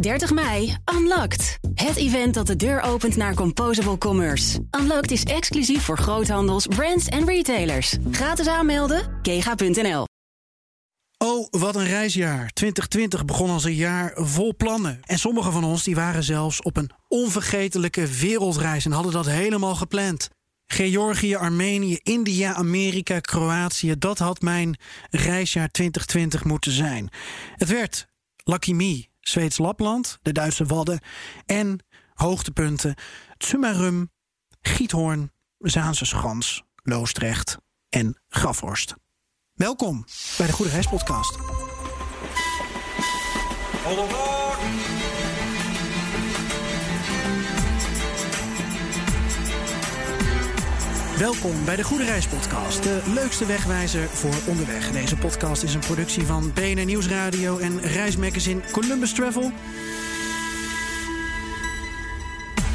30 mei, Unlocked. Het event dat de deur opent naar Composable Commerce. Unlocked is exclusief voor groothandels, brands en retailers. Gratis aanmelden, kega.nl. Oh, wat een reisjaar. 2020 begon als een jaar vol plannen. En sommige van ons die waren zelfs op een onvergetelijke wereldreis en hadden dat helemaal gepland. Georgië, Armenië, India, Amerika, Kroatië. Dat had mijn reisjaar 2020 moeten zijn. Het werd Lucky Me, Zweeds Lapland, de Duitse Wadden en hoogtepunten Tsumarum, Giethoorn, Zaanse Schans, Loosdrecht en Grafhorst. Welkom bij de Goede Reis Podcast. Welkom bij de Goede Reis Podcast, de leukste wegwijzer voor onderweg. Deze podcast is een productie van BNR Nieuwsradio en reismagazine Columbus Travel.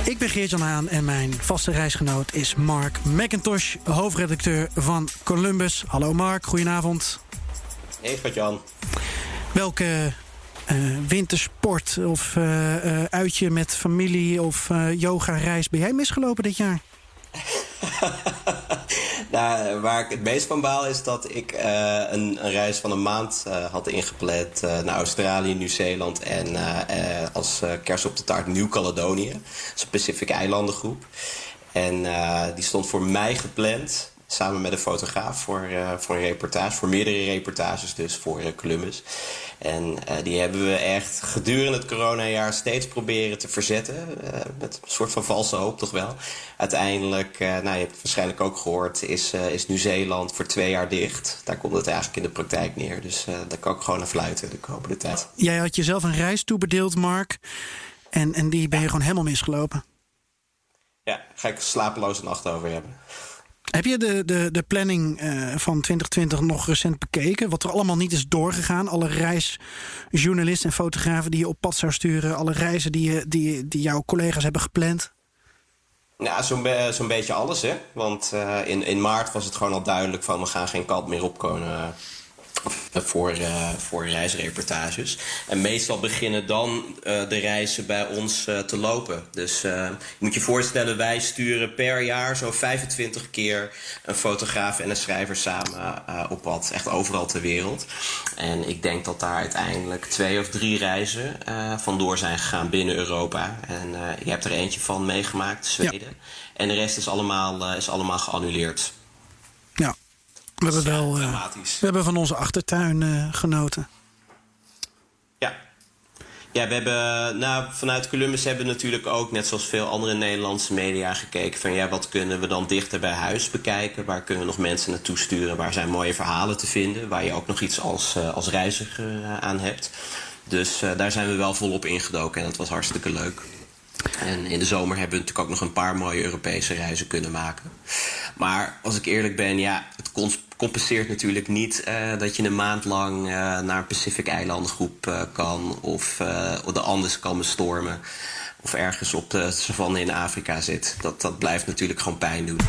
Ik ben Geert-Jan Haan en mijn vaste reisgenoot is Mark McIntosh, hoofdredacteur van Columbus. Hallo Mark, goedenavond. Hey Gert-Jan. Welke uh, wintersport of uh, uh, uitje met familie of yoga-reis ben jij misgelopen dit jaar? nou, waar ik het meest van baal is dat ik uh, een, een, reis van een maand uh, had ingepland uh, naar Australië, Nieuw-Zeeland en als kerst op de taart Nieuw-Caledonië. Een Pacific eilandengroep. En die stond voor mij gepland samen met een fotograaf voor, voor een reportage, voor meerdere reportages dus voor Columbus. En uh, die hebben we echt gedurende het coronajaar steeds proberen te verzetten. Met een soort van valse hoop toch wel. Uiteindelijk, nou, je hebt het waarschijnlijk ook gehoord, is, is Nieuw-Zeeland voor twee jaar dicht. Daar komt het eigenlijk in de praktijk neer. Dus daar kan ik gewoon naar fluiten de komende tijd. Jij had jezelf een reis toebedeeld, Mark. En, en die ben je gewoon helemaal misgelopen. Ja, ga ik slapeloze nacht over hebben. Heb je de, de, de planning uh, van 2020 nog recent bekeken? Wat er allemaal niet is doorgegaan? Alle reisjournalisten en fotografen die je op pad zou sturen? Alle reizen die, je, die, die jouw collega's hebben gepland? Ja, zo'n be zo beetje alles, hè. Want uh, in, in maart was het gewoon al duidelijk van... we gaan geen kant meer opkomen voor, uh, voor reisreportages. En meestal beginnen dan uh, de reizen bij ons uh, te lopen. Dus je moet je voorstellen, wij sturen per jaar zo'n 25 keer een fotograaf en een schrijver samen op pad. Echt overal ter wereld. En ik denk dat daar uiteindelijk twee of drie reizen vandoor zijn gegaan binnen Europa. En je hebt er eentje van meegemaakt, Zweden. Ja. En de rest is allemaal, is allemaal geannuleerd. We hebben wel uh, we hebben van onze achtertuin uh, genoten. Ja. Ja, we hebben, nou, vanuit Columbus hebben we natuurlijk ook, net zoals veel andere Nederlandse media, gekeken van ja, wat kunnen we dan dichter bij huis bekijken? Waar kunnen we nog mensen naartoe sturen? Waar zijn mooie verhalen te vinden? Waar je ook nog iets als, uh, als reiziger aan hebt. Dus daar zijn we wel volop ingedoken en dat was hartstikke leuk. En in de zomer hebben we natuurlijk ook nog een paar mooie Europese reizen kunnen maken. Maar als ik eerlijk ben, ja, het compenseert natuurlijk niet uh, dat je een maand lang uh, naar een Pacific eilandengroep uh, kan. Of de Andes kan bestormen. Of ergens op de savanne in Afrika zit. Dat, dat blijft natuurlijk gewoon pijn doen.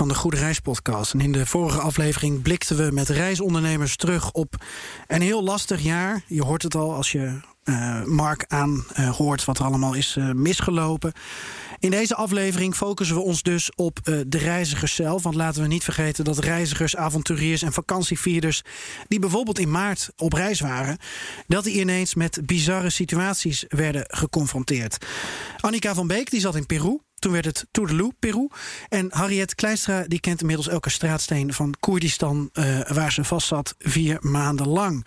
Van de Goede Reis podcast. En in de vorige aflevering blikten we met reisondernemers terug op een heel lastig jaar. Je hoort het al als je uh, Mark aan uh, hoort wat er allemaal is uh, misgelopen. In deze aflevering focussen we ons dus op de reizigers zelf. Want laten we niet vergeten dat reizigers, avonturiers en vakantievierders... die bijvoorbeeld in maart op reis waren... dat die ineens met bizarre situaties werden geconfronteerd. Annika van Beek die zat in Peru. Toen werd het Toedeloe, Peru. En Harriet Kleistra die kent inmiddels elke straatsteen van Koerdistan... waar ze vast zat vier maanden lang.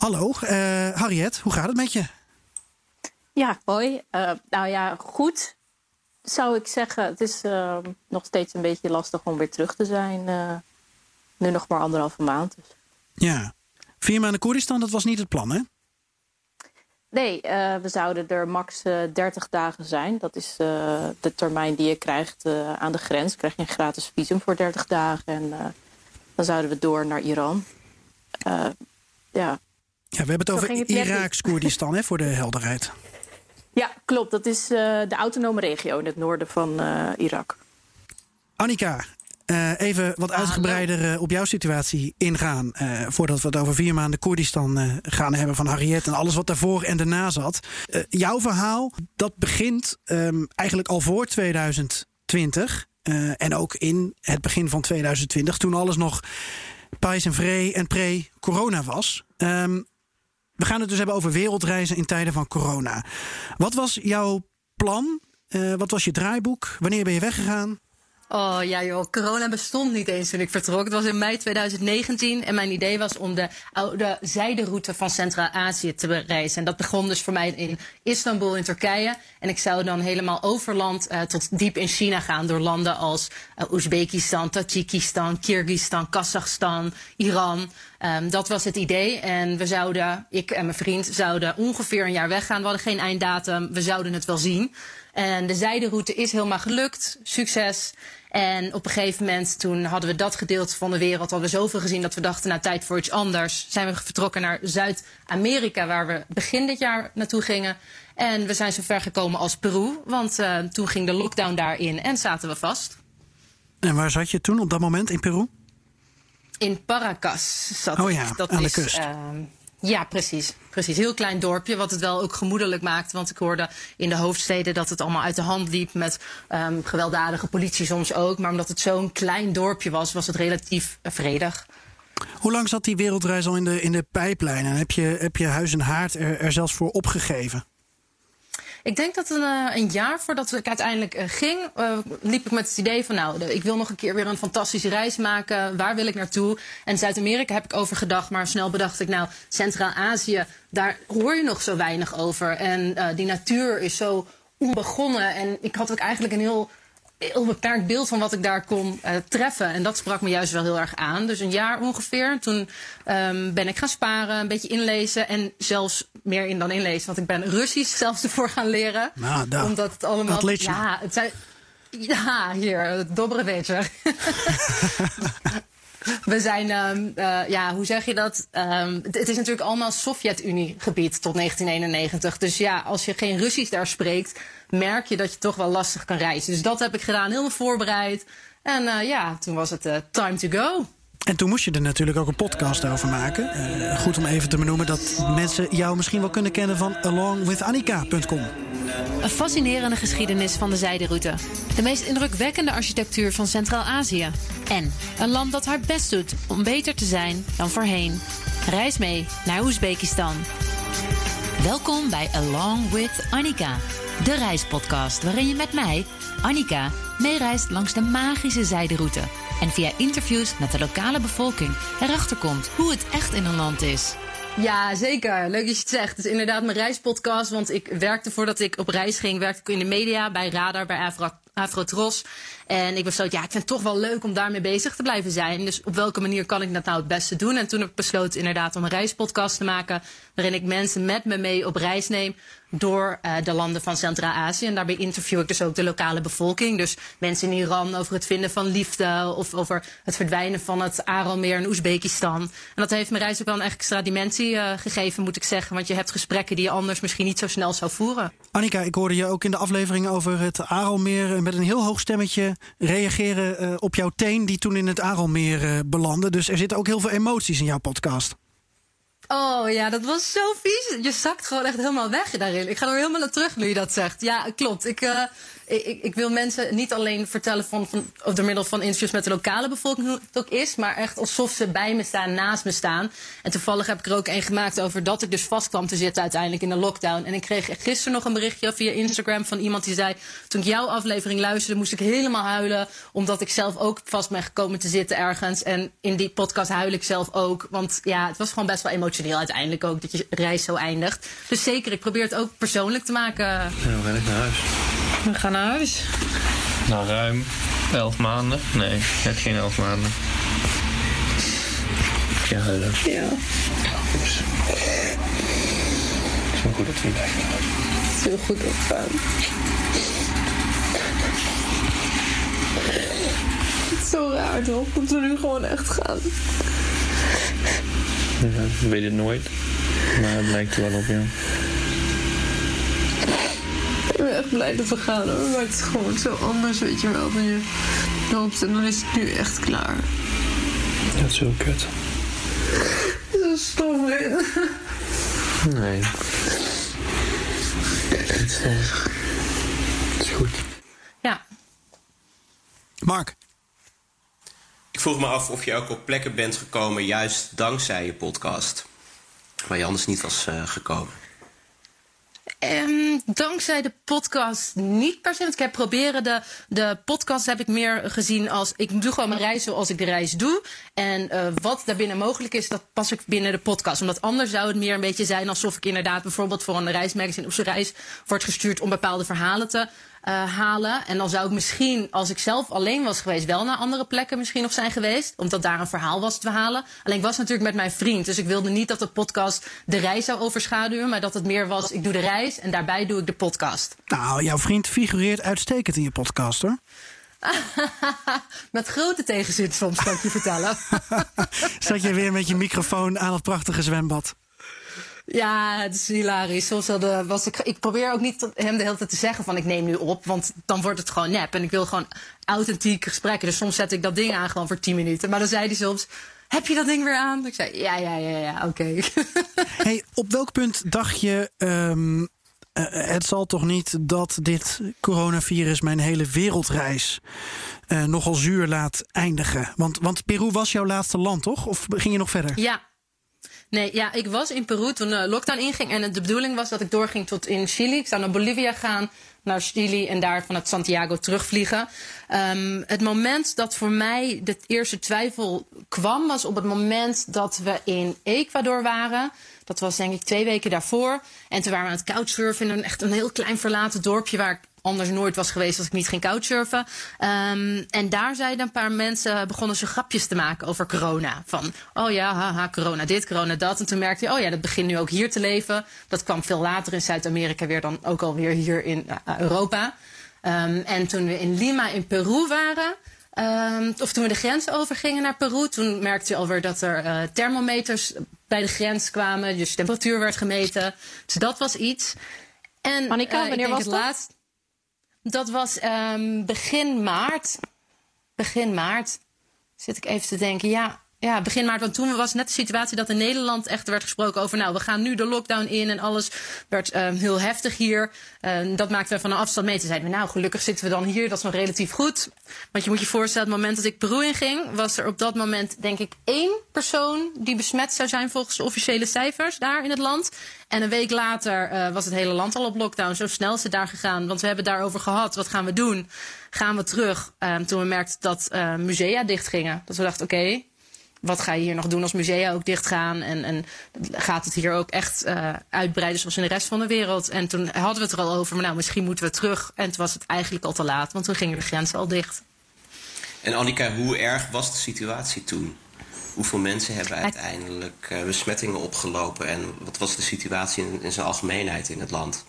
Hallo, uh, Harriet, hoe gaat het met je? Ja, hoi. Uh, nou ja, goed zou ik zeggen. Het is nog steeds een beetje lastig om weer terug te zijn. nu nog maar anderhalve maand. Dus. Ja, vier maanden Koerdistan, dat was niet het plan, hè? Nee, we zouden er max 30 dagen zijn. Dat is de termijn die je krijgt aan de grens. Krijg je een gratis visum voor 30 dagen. En dan zouden we door naar Iran. ja, ja, we hebben het over Iraaks Koerdistan, hè, voor de helderheid. Ja, klopt. Dat is de autonome regio in het noorden van Irak. Annika, eh, even wat uitgebreider uh, op jouw situatie ingaan. Uh, voordat we het over vier maanden Koerdistan gaan hebben van Harriet en alles wat daarvoor en daarna zat. jouw verhaal, dat begint um, eigenlijk al voor 2020. en ook in het begin van 2020, toen alles nog pais en vree en pre-corona was. Um, we gaan het dus hebben over wereldreizen in tijden van corona. Wat was jouw plan? wat was je draaiboek? Wanneer ben je weggegaan? Oh ja joh, corona bestond niet eens toen ik vertrok. Het was in mei 2019 en mijn idee was om de oude zijderoute van Centraal-Azië te bereizen. En dat begon dus voor mij in Istanbul in Turkije. En ik zou dan helemaal overland uh, tot diep in China gaan door landen als uh, Oezbekistan, Tajikistan, Kyrgyzstan, Kazachstan, Iran. Um, dat was het idee. En we zouden, ik en mijn vriend, zouden ongeveer een jaar weggaan. We hadden geen einddatum, we zouden het wel zien. En de zijderoute is helemaal gelukt. Succes. En op een gegeven moment, toen hadden we dat gedeelte van de wereld, we zoveel gezien dat we dachten, nou tijd voor iets anders. Zijn we vertrokken naar Zuid-Amerika, waar we begin dit jaar naartoe gingen. En we zijn zo ver gekomen als Peru, want uh, toen ging de lockdown daarin en zaten we vast. En waar zat je toen op dat moment in Peru? In Paracas zat oh ja, ik. Dat aan is, de kust. Uh, ja, precies. Precies. Heel klein dorpje, wat het wel ook gemoedelijk maakt. Want ik hoorde in de hoofdsteden dat het allemaal uit de hand liep met um, gewelddadige politie soms ook. Maar omdat het zo'n klein dorpje was, was het relatief vredig. Hoe lang zat die wereldreis al in de, in de pijplijn? En heb je, heb je huis en haard er zelfs voor opgegeven? Ik denk dat een, uh, een jaar voordat ik uiteindelijk uh, ging, uh, liep ik met het idee van nou, ik wil nog een keer weer een fantastische reis maken. Waar wil ik naartoe? En Zuid-Amerika heb ik over gedacht, maar snel bedacht ik nou, Centraal-Azië, daar hoor je nog zo weinig over. En die natuur is zo onbegonnen. En ik had ook eigenlijk een heel heel beperkt beeld van wat ik daar kon treffen. En dat sprak me juist wel heel erg aan. Dus een jaar ongeveer. Toen um, ben ik gaan sparen, een beetje inlezen. En zelfs meer in dan inlezen. Want ik ben Russisch zelfs ervoor gaan leren. Nou, dat, omdat het allemaal. Ja, het zijn. Ja, hier, dobbere weetje. We zijn, ehm, eh, ja, hoe zeg je dat? Ehm, het is natuurlijk allemaal Sovjet-Unie-gebied tot 1991. Dus ja, als je geen Russisch daar spreekt, merk je dat je toch wel lastig kan reizen. Dus dat heb ik gedaan, helemaal voorbereid. En eh, ja, toen was het eh, time to go. En toen moest je er natuurlijk ook een podcast over maken. Uh, goed om even te benoemen dat mensen jou misschien wel kunnen kennen van alongwithannika.com. Een fascinerende geschiedenis van de zijderoute. De meest indrukwekkende architectuur van Centraal-Azië. En een land dat haar best doet om beter te zijn dan voorheen. Reis mee naar Oezbekistan. Welkom bij Along with Annika, de reispodcast waarin je met mij, Annika, meereist langs de magische zijderoute en via interviews met de lokale bevolking erachter komt hoe het echt in een land is. Ja, zeker. Leuk dat je het zegt. Het is inderdaad mijn reispodcast, want ik werkte voordat ik op reis ging, werkte ik in de media, bij Radar, bij Afro, Afrotros. En ik besloot, ja, ik vind het toch wel leuk om daarmee bezig te blijven zijn. Dus op welke manier kan ik dat nou het beste doen? En toen heb ik besloten inderdaad om een reispodcast te maken, waarin ik mensen met me mee op reis neem door uh, de landen van Centraal-Azië. En daarbij interview ik dus ook de lokale bevolking. Dus mensen in Iran over het vinden van liefde of over het verdwijnen van het Aralmeer in Oezbekistan. En dat heeft mijn reis ook wel een extra dimensie uh, gegeven, moet ik zeggen. Want je hebt gesprekken die je anders misschien niet zo snel zou voeren. Annika, ik hoorde je ook in de aflevering over het Aralmeer met een heel hoog stemmetje reageren uh, op jouw teen die toen in het Aralmeer belandde. Dus er zitten ook heel veel emoties in jouw podcast. Oh ja, dat was zo vies. Je zakt gewoon echt helemaal weg daarin. Ik ga er helemaal naar terug nu je dat zegt. Ja, klopt. Ik, uh, ik, ik, wil mensen niet alleen vertellen van, van, of door middel van interviews met de lokale bevolking hoe het ook is, maar echt alsof ze bij me staan, naast me staan. En toevallig heb ik er ook een gemaakt over dat ik dus vast kwam te zitten uiteindelijk in de lockdown. En ik kreeg gisteren nog een berichtje via Instagram van iemand die zei: Toen ik jouw aflevering luisterde, moest ik helemaal huilen, omdat ik zelf ook vast ben gekomen te zitten ergens. En in die podcast huil ik zelf ook. Want ja, het was gewoon best wel emotioneel uiteindelijk ook dat je reis zo eindigt. Dus zeker, ik probeer het ook persoonlijk te maken. Ja, dan ben ik naar huis. We gaan naar huis. Na ruim elf maanden. Nee, net geen elf maanden. Ja, huilen. Ja. Het is wel goed dat we blijven. Het is heel goed dat we gaan. Het is zo raar toch? Dat we nu gewoon echt gaan. Ja, ik weet het nooit. Maar het lijkt er wel op, ja. Ben echt blij dat we gaan hoor. Maar het is gewoon zo anders, weet je wel. Dan je hoopt en dan is het nu echt klaar. Dat is zo kut. Zo stom, hè? Nee. Het is, het is goed. Ja. Mark, Ik vroeg me af of je ook op plekken bent gekomen juist dankzij je podcast. Waar je anders niet was eh, gekomen. Ehm, dankzij de podcast niet per se. Want ik heb proberen de, de podcast heb ik meer gezien als ik doe gewoon mijn reis zoals ik de reis doe. En eh, wat daarbinnen mogelijk is, dat pas ik binnen de podcast. Omdat anders zou het meer een beetje zijn alsof ik inderdaad bijvoorbeeld voor een reismagazine op zo'n reis wordt gestuurd om bepaalde verhalen te eh, halen. En dan zou ik misschien, als ik zelf alleen was geweest, wel naar andere plekken misschien nog zijn geweest. Omdat daar een verhaal was te halen. Alleen ik was natuurlijk met mijn vriend. Dus ik wilde niet dat de podcast de reis zou overschaduwen. Maar dat het meer was, ik doe de reis en daarbij doe ik de podcast. nou, jouw vriend figureert uitstekend in je podcast hoor. Met grote tegenzin soms, kan ik je vertellen. Zat je weer met je microfoon aan het prachtige zwembad? Ja, het is hilarisch. Soms hadden- was ik, ik probeer ook niet hem de hele tijd te zeggen van ik neem nu op, want dan wordt het gewoon nep. En ik wil gewoon authentiek gesprekken. Dus soms zet ik dat ding aan gewoon voor 10 minuten. Maar dan zei hij soms, heb je dat ding weer aan? Ik zei, ja, ja, ja, ja, oké. Hey, op welk punt dacht je, ehm, eh, het zal toch niet dat dit coronavirus mijn hele wereldreis eh, nogal zuur laat eindigen? Want, want Peru was jouw laatste land, toch? Of ging je nog verder? Ja. Nee, ja, ik was in Peru toen de lockdown inging. En de bedoeling was dat ik doorging tot in Chili. Ik zou naar Bolivia gaan, naar Chili en daar vanuit Santiago terugvliegen. Ehm, het moment dat voor mij de eerste twijfel kwam, was op het moment dat we in Ecuador waren. Dat was denk ik twee weken daarvoor. En toen waren we aan het couchsurfen in een echt een heel klein verlaten dorpje waar ik anders nooit was geweest als ik niet ging couchsurfen. Ehm, en daar zeiden een paar mensen, begonnen ze grapjes te maken over corona. Van, oh ja, haha, corona dit, corona dat. En toen merkte je, oh ja, dat begint nu ook hier te leven. Dat kwam veel later in Zuid-Amerika weer dan ook alweer hier in eh, Europa. Ehm, en toen we in Lima in Peru waren... ehm, of toen we de grens overgingen naar Peru, toen merkte je alweer dat er eh, thermometers bij de grens kwamen. Dus de temperatuur werd gemeten. Dus dat was iets. En Annika, eh, ik wanneer was het dat? laatst- dat was ehm, begin maart. Begin maart. Zit ik even te denken. Ja, ja, begin maart. Want toen was net de situatie dat in Nederland echt werd gesproken over. Nou, we gaan nu de lockdown in. En alles werd ehm, heel heftig hier. Ehm, dat maakten we van een afstand mee. Toen zeiden we, nou, gelukkig zitten we dan hier. Dat is nog relatief goed. Want je moet je voorstellen, het moment dat ik Peru inging. was er op dat moment, denk ik, één persoon die besmet zou zijn volgens de officiële cijfers daar in het land. En een week later eh, was het hele land al op lockdown. Zo snel is het daar gegaan. Want we hebben daarover gehad. Wat gaan we doen? Gaan we terug? Ehm, toen we merkten dat eh, musea dichtgingen. Dat we dachten, oké, wat ga je hier nog doen als musea ook dichtgaan? En, en gaat het hier ook echt eh, uitbreiden zoals in de rest van de wereld? En toen hadden we het er al over, maar nou, misschien moeten we terug. En toen was het eigenlijk al te laat, want toen gingen de grenzen al dicht. En Annika, hoe erg was de situatie toen? Hoeveel mensen hebben uiteindelijk eh, besmettingen opgelopen? En wat was de situatie in, in zijn algemeenheid in het land?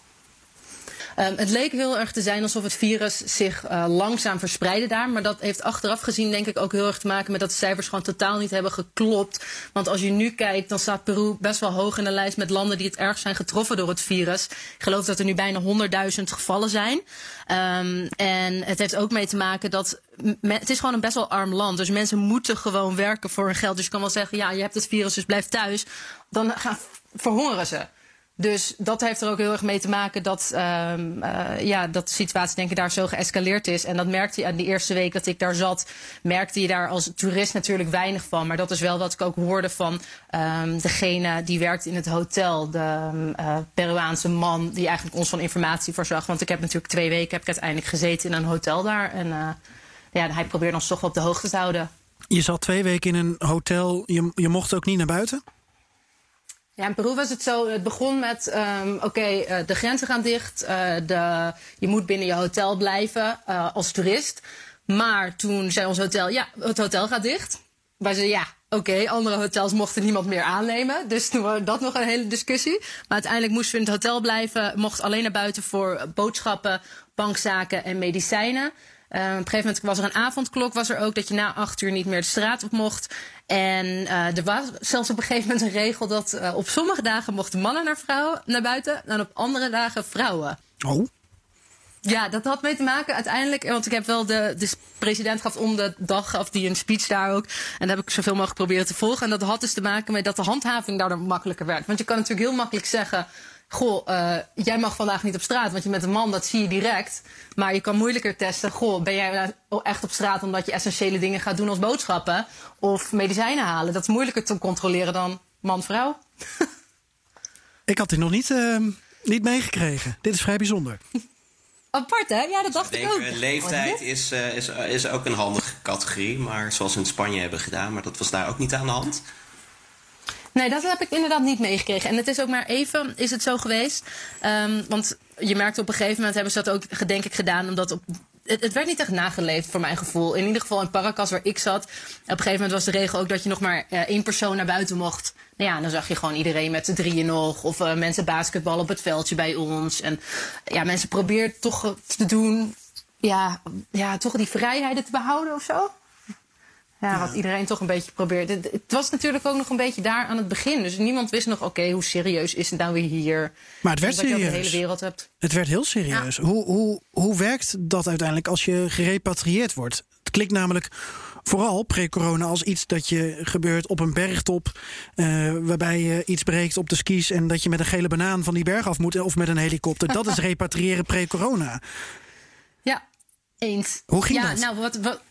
Ehm, het leek heel erg te zijn alsof het virus zich eh, langzaam verspreidde daar. Maar dat heeft achteraf gezien denk ik ook heel erg te maken met dat de cijfers gewoon totaal niet hebben geklopt. Want als je nu kijkt, dan staat Peru best wel hoog in de lijst met landen die het erg zijn getroffen door het virus. Ik geloof dat er nu bijna 100.000 gevallen zijn. Ehm, en het heeft ook mee te maken dat het is gewoon een best wel arm land. Dus mensen moeten gewoon werken voor hun geld. Dus je kan wel zeggen, ja, je hebt het virus, dus blijf thuis. Dan gaan, verhongeren ze. Dus dat heeft er ook heel erg mee te maken dat, ehm, eh, ja, dat de situatie denk ik daar zo geëscaleerd is. En dat merkte je aan die eerste week dat ik daar zat, merkte je daar als toerist natuurlijk weinig van. Maar dat is wel wat ik ook hoorde van ehm, degene die werkt in het hotel. De eh, Peruaanse man die eigenlijk ons van informatie voorzag. Want ik heb natuurlijk twee weken heb ik uiteindelijk gezeten in een hotel daar. En eh, ja, hij probeerde ons toch wel op de hoogte te houden. Je zat twee weken in een hotel. Je, je mocht ook niet naar buiten? Ja, in Peru was het zo. Het begon met: ehm, oké, eh, de grenzen gaan dicht. eh, de, je moet binnen je hotel blijven eh, als toerist. Maar toen zei ons hotel: ja, het hotel gaat dicht. Wij zeiden ja. Oké, andere hotels mochten niemand meer aannemen. Dus toen was dat nog een hele discussie. Maar uiteindelijk moesten we in het hotel blijven. Mocht alleen naar buiten voor boodschappen, bankzaken en medicijnen. Eh, op een gegeven moment was er een avondklok, was er ook dat je na acht uur niet meer de straat op mocht. En eh, er was zelfs op een gegeven moment een regel dat eh, op sommige dagen mochten mannen naar, vrouwen, naar buiten en op andere dagen vrouwen. Oh, Ja, dat had mee te maken uiteindelijk. Want ik heb wel de, de president gaf om de dag gaf die een speech daar ook. En dat heb ik zoveel mogelijk proberen te volgen. En dat had dus te maken met dat de handhaving daardoor makkelijker werd. Want je kan natuurlijk heel makkelijk zeggen. Goh, uh, jij mag vandaag niet op straat, want je bent een man, dat zie je direct. Maar je kan moeilijker testen. Goh, ben jij nou echt op straat omdat je essentiële dingen gaat doen als boodschappen of medicijnen halen? Dat is moeilijker te controleren dan man-vrouw. ik had dit nog niet, uh, niet meegekregen. Dit is vrij bijzonder. Apart, hè? Ja, dat dacht ik, ik ook. Leeftijd is, uh, is, is ook een handige categorie. Maar zoals we in Spanje hebben gedaan. Maar dat was daar ook niet aan de hand. Nee, dat heb ik inderdaad niet meegekregen. En het is ook maar even, is het zo geweest. Um, want je merkt op een gegeven moment hebben ze dat ook, denk ik, gedaan. Omdat op het, het, werd niet echt nageleefd voor mijn gevoel. In ieder geval in Paracas waar ik zat. Op een gegeven moment was de regel ook dat je nog maar uh, één persoon naar buiten mocht. Nou ja, dan zag je gewoon iedereen met z'n drieën nog. Of uh, mensen basketbal op het veldje bij ons. En ja, mensen probeerden toch te doen. Ja, ja, toch die vrijheden te behouden of zo. Ja, wat iedereen toch een beetje probeert. Het, was natuurlijk ook nog een beetje daar aan het begin. Dus niemand wist nog, oké, hoe serieus is het nou weer hier? Maar het werd serieus. Je de hele wereld hebt. Het werd heel serieus. Ja. Hoe, hoe, hoe werkt dat uiteindelijk als je gerepatrieerd wordt? Het klinkt namelijk vooral pre-corona als iets dat je gebeurt op een bergtop. Uh, waarbij je iets breekt op de skis en dat je met een gele banaan van die berg af moet. Of met een helikopter. Dat is repatriëren pre-corona. Ja, eens. Hoe ging ja, dat? Nou, wat, wat,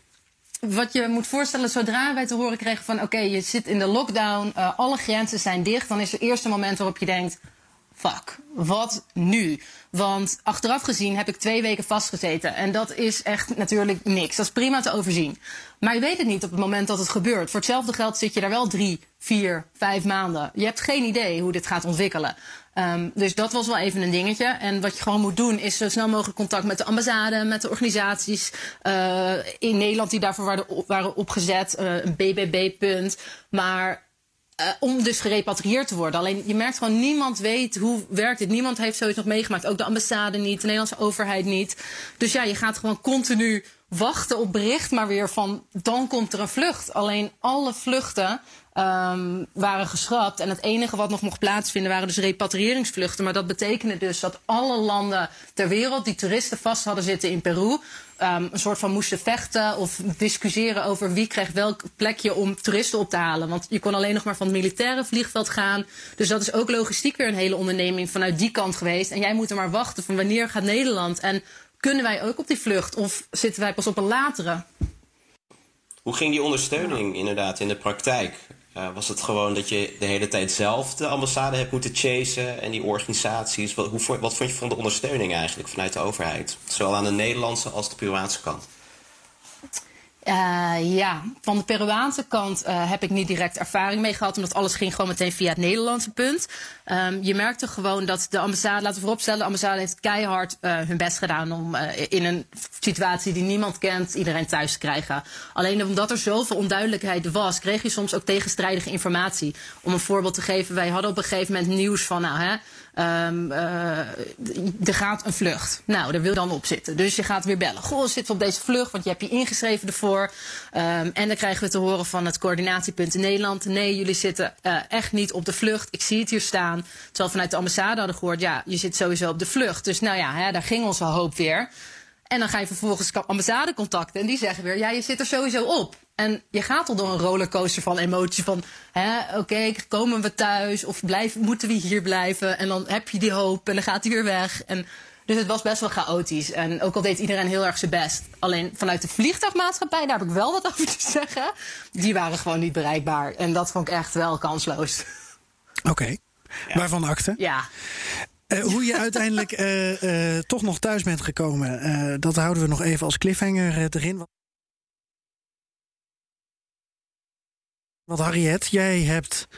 wat je moet voorstellen, zodra wij te horen kregen van... oké, je zit in de lockdown, uh, alle grenzen zijn dicht... dan is het eerste moment waarop je denkt... fuck, wat nu? Want achteraf gezien heb ik twee weken vastgezeten. En dat is echt natuurlijk niks. Dat is prima te overzien. Maar je weet het niet op het moment dat het gebeurt. Voor hetzelfde geld zit je daar wel drie, vier, vijf maanden. Je hebt geen idee hoe dit gaat ontwikkelen. Um, dus dat was wel even een dingetje. En wat je gewoon moet doen is zo snel mogelijk contact met de ambassade, met de organisaties uh, in Nederland die daarvoor waren, waren opgezet. Uh, een BBB-punt. Maar uh, om dus gerepatrieerd te worden. Alleen je merkt gewoon, niemand weet hoe werkt dit. Niemand heeft zoiets nog meegemaakt. Ook de ambassade niet, de Nederlandse overheid niet. Dus ja, je gaat gewoon continu wachten op bericht, maar weer van dan komt er een vlucht. Alleen alle vluchten um, waren geschrapt. En het enige wat nog mocht plaatsvinden waren dus repatriëringsvluchten. Maar dat betekende dus dat alle landen ter wereld die toeristen vast hadden zitten in Peru. Um, een soort van moesten vechten of discussiëren over wie kreeg welk plekje om toeristen op te halen. Want je kon alleen nog maar van het militaire vliegveld gaan. Dus dat is ook logistiek weer een hele onderneming vanuit die kant geweest. En jij moet er maar wachten van wanneer gaat Nederland en kunnen wij ook op die vlucht of zitten wij pas op een latere? Hoe ging die ondersteuning inderdaad in de praktijk? Uh, was het gewoon dat je de hele tijd zelf de ambassade hebt moeten chasen en die organisaties? Wat, hoe, wat vond je van de ondersteuning eigenlijk vanuit de overheid? Zowel aan de Nederlandse als de Peruaanse kant? Uh, ja, van de Peruaanse kant uh, heb ik niet direct ervaring mee gehad, omdat alles ging gewoon meteen via het Nederlandse punt. Um, je merkte gewoon dat de ambassade, laten we vooropstellen, de ambassade heeft keihard uh, hun best gedaan om in een situatie die niemand kent, iedereen thuis te krijgen. Alleen omdat er zoveel onduidelijkheid was, kreeg je soms ook tegenstrijdige informatie. Om een voorbeeld te geven, wij hadden op een gegeven moment nieuws van, nou hè. Um, uh, er gaat een vlucht. Nou, daar wil je dan op zitten. Dus je gaat weer bellen. Goh, zitten we op deze vlucht, want je hebt je ingeschreven ervoor. Um, en dan krijgen we te horen van het coördinatiepunt in Nederland. Nee, jullie zitten uh, echt niet op de vlucht. Ik zie het hier staan. Terwijl vanuit de ambassade hadden gehoord, ja, je zit sowieso op de vlucht. Dus nou ja, hè, daar ging onze hoop weer. En dan ga je vervolgens ambassade contacten. En die zeggen weer, ja, je zit er sowieso op. En je gaat al door een rollercoaster van emotie van... oké, okay, komen we thuis of blijf, moeten we hier blijven? En dan heb je die hoop en dan gaat hij weer weg. En, dus het was best wel chaotisch. En ook al deed iedereen heel erg zijn best. Alleen vanuit de vliegtuigmaatschappij, daar heb ik wel wat over te zeggen. Die waren gewoon niet bereikbaar. En dat vond ik echt wel kansloos. Oké, okay. ja. waarvan akte? Ja. Uh, hoe je uiteindelijk uh, uh, toch nog thuis bent gekomen, dat houden we nog even als cliffhanger erin. Want Harriet, jij hebt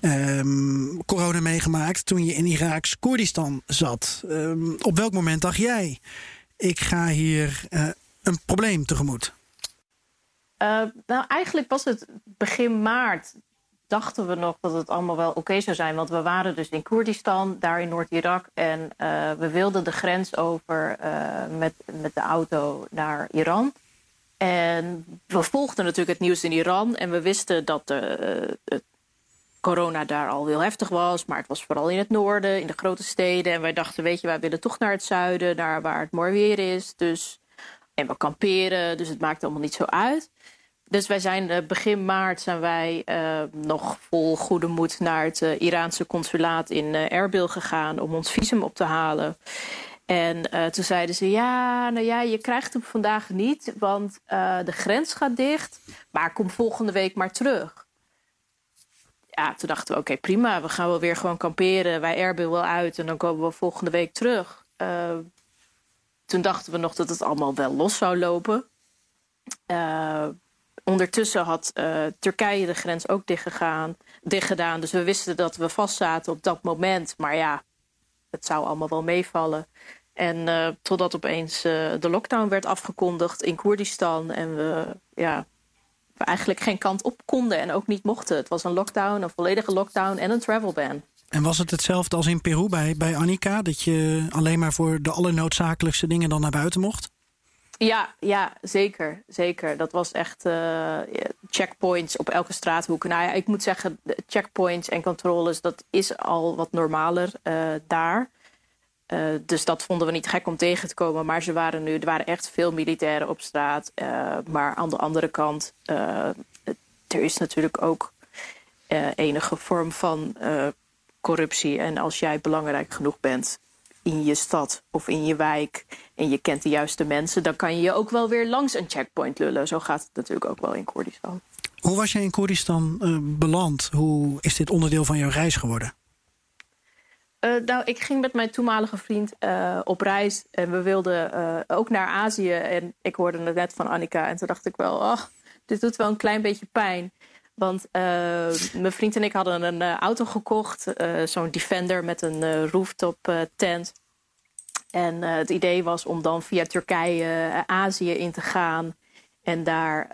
um, corona meegemaakt toen je in Iraaks Koerdistan zat. Um, op welk moment dacht jij, ik ga hier uh, een probleem tegemoet? Uh, nou, eigenlijk was het begin maart. Dachten we nog dat het allemaal wel oké zou zijn. Want we waren dus in Koerdistan, daar in Noord-Irak. En uh, we wilden de grens over met, met de auto naar Iran. En we volgden natuurlijk het nieuws in Iran en we wisten dat het corona daar al heel heftig was. Maar het was vooral in het noorden, in de grote steden. En wij dachten, weet je, wij willen toch naar het zuiden, naar waar het mooi weer is. Dus, en we kamperen, dus het maakt allemaal niet zo uit. Dus wij zijn uh, begin maart zijn wij uh, nog vol goede moed naar het Iraanse consulaat in Erbil gegaan om ons visum op te halen. En toen zeiden ze: Ja, nou ja, je krijgt hem vandaag niet, want de grens gaat dicht. Maar kom volgende week maar terug. Ja, toen dachten we: Oké, prima, we gaan wel weer gewoon kamperen. Wij Erbil wel uit en dan komen we volgende week terug. toen dachten we nog dat het allemaal wel los zou lopen. Ondertussen had Turkije de grens ook dichtgegaan, dichtgedaan. Dus we wisten dat we vastzaten op dat moment. Maar ja, het zou allemaal wel meevallen. En uh, totdat opeens uh, de lockdown werd afgekondigd in Koerdistan. En we, ja, we eigenlijk geen kant op konden en ook niet mochten. Het was een lockdown, een volledige lockdown en een travel ban. En was het hetzelfde als in Peru bij, bij Annika? Dat je alleen maar voor de allernoodzakelijkste dingen dan naar buiten mocht? Ja, ja, zeker. zeker. Dat was echt uh, checkpoints op elke straathoek. Nou ja, ik moet zeggen, checkpoints en controles, dat is al wat normaler daar. Uh, dus dat vonden we niet gek om tegen te komen. Maar ze waren nu, er waren echt veel militairen op straat. maar aan de andere kant, er is natuurlijk ook enige vorm van corruptie. En als jij belangrijk genoeg bent, in je stad of in je wijk en je kent de juiste mensen, dan kan je je ook wel weer langs een checkpoint lullen. Zo gaat het natuurlijk ook wel in Koerdistan. Hoe was jij in Koerdistan beland? Hoe is dit onderdeel van jouw reis geworden? Uh, nou, ik ging met mijn toenmalige vriend uh, op reis en we wilden ook naar Azië. En ik hoorde het net van Annika en toen dacht ik wel, oh, dit doet wel een klein beetje pijn. Want mijn vriend en ik hadden een auto gekocht, zo'n Defender met een rooftop tent. En het idee was om dan via Turkije Azië in te gaan. En daar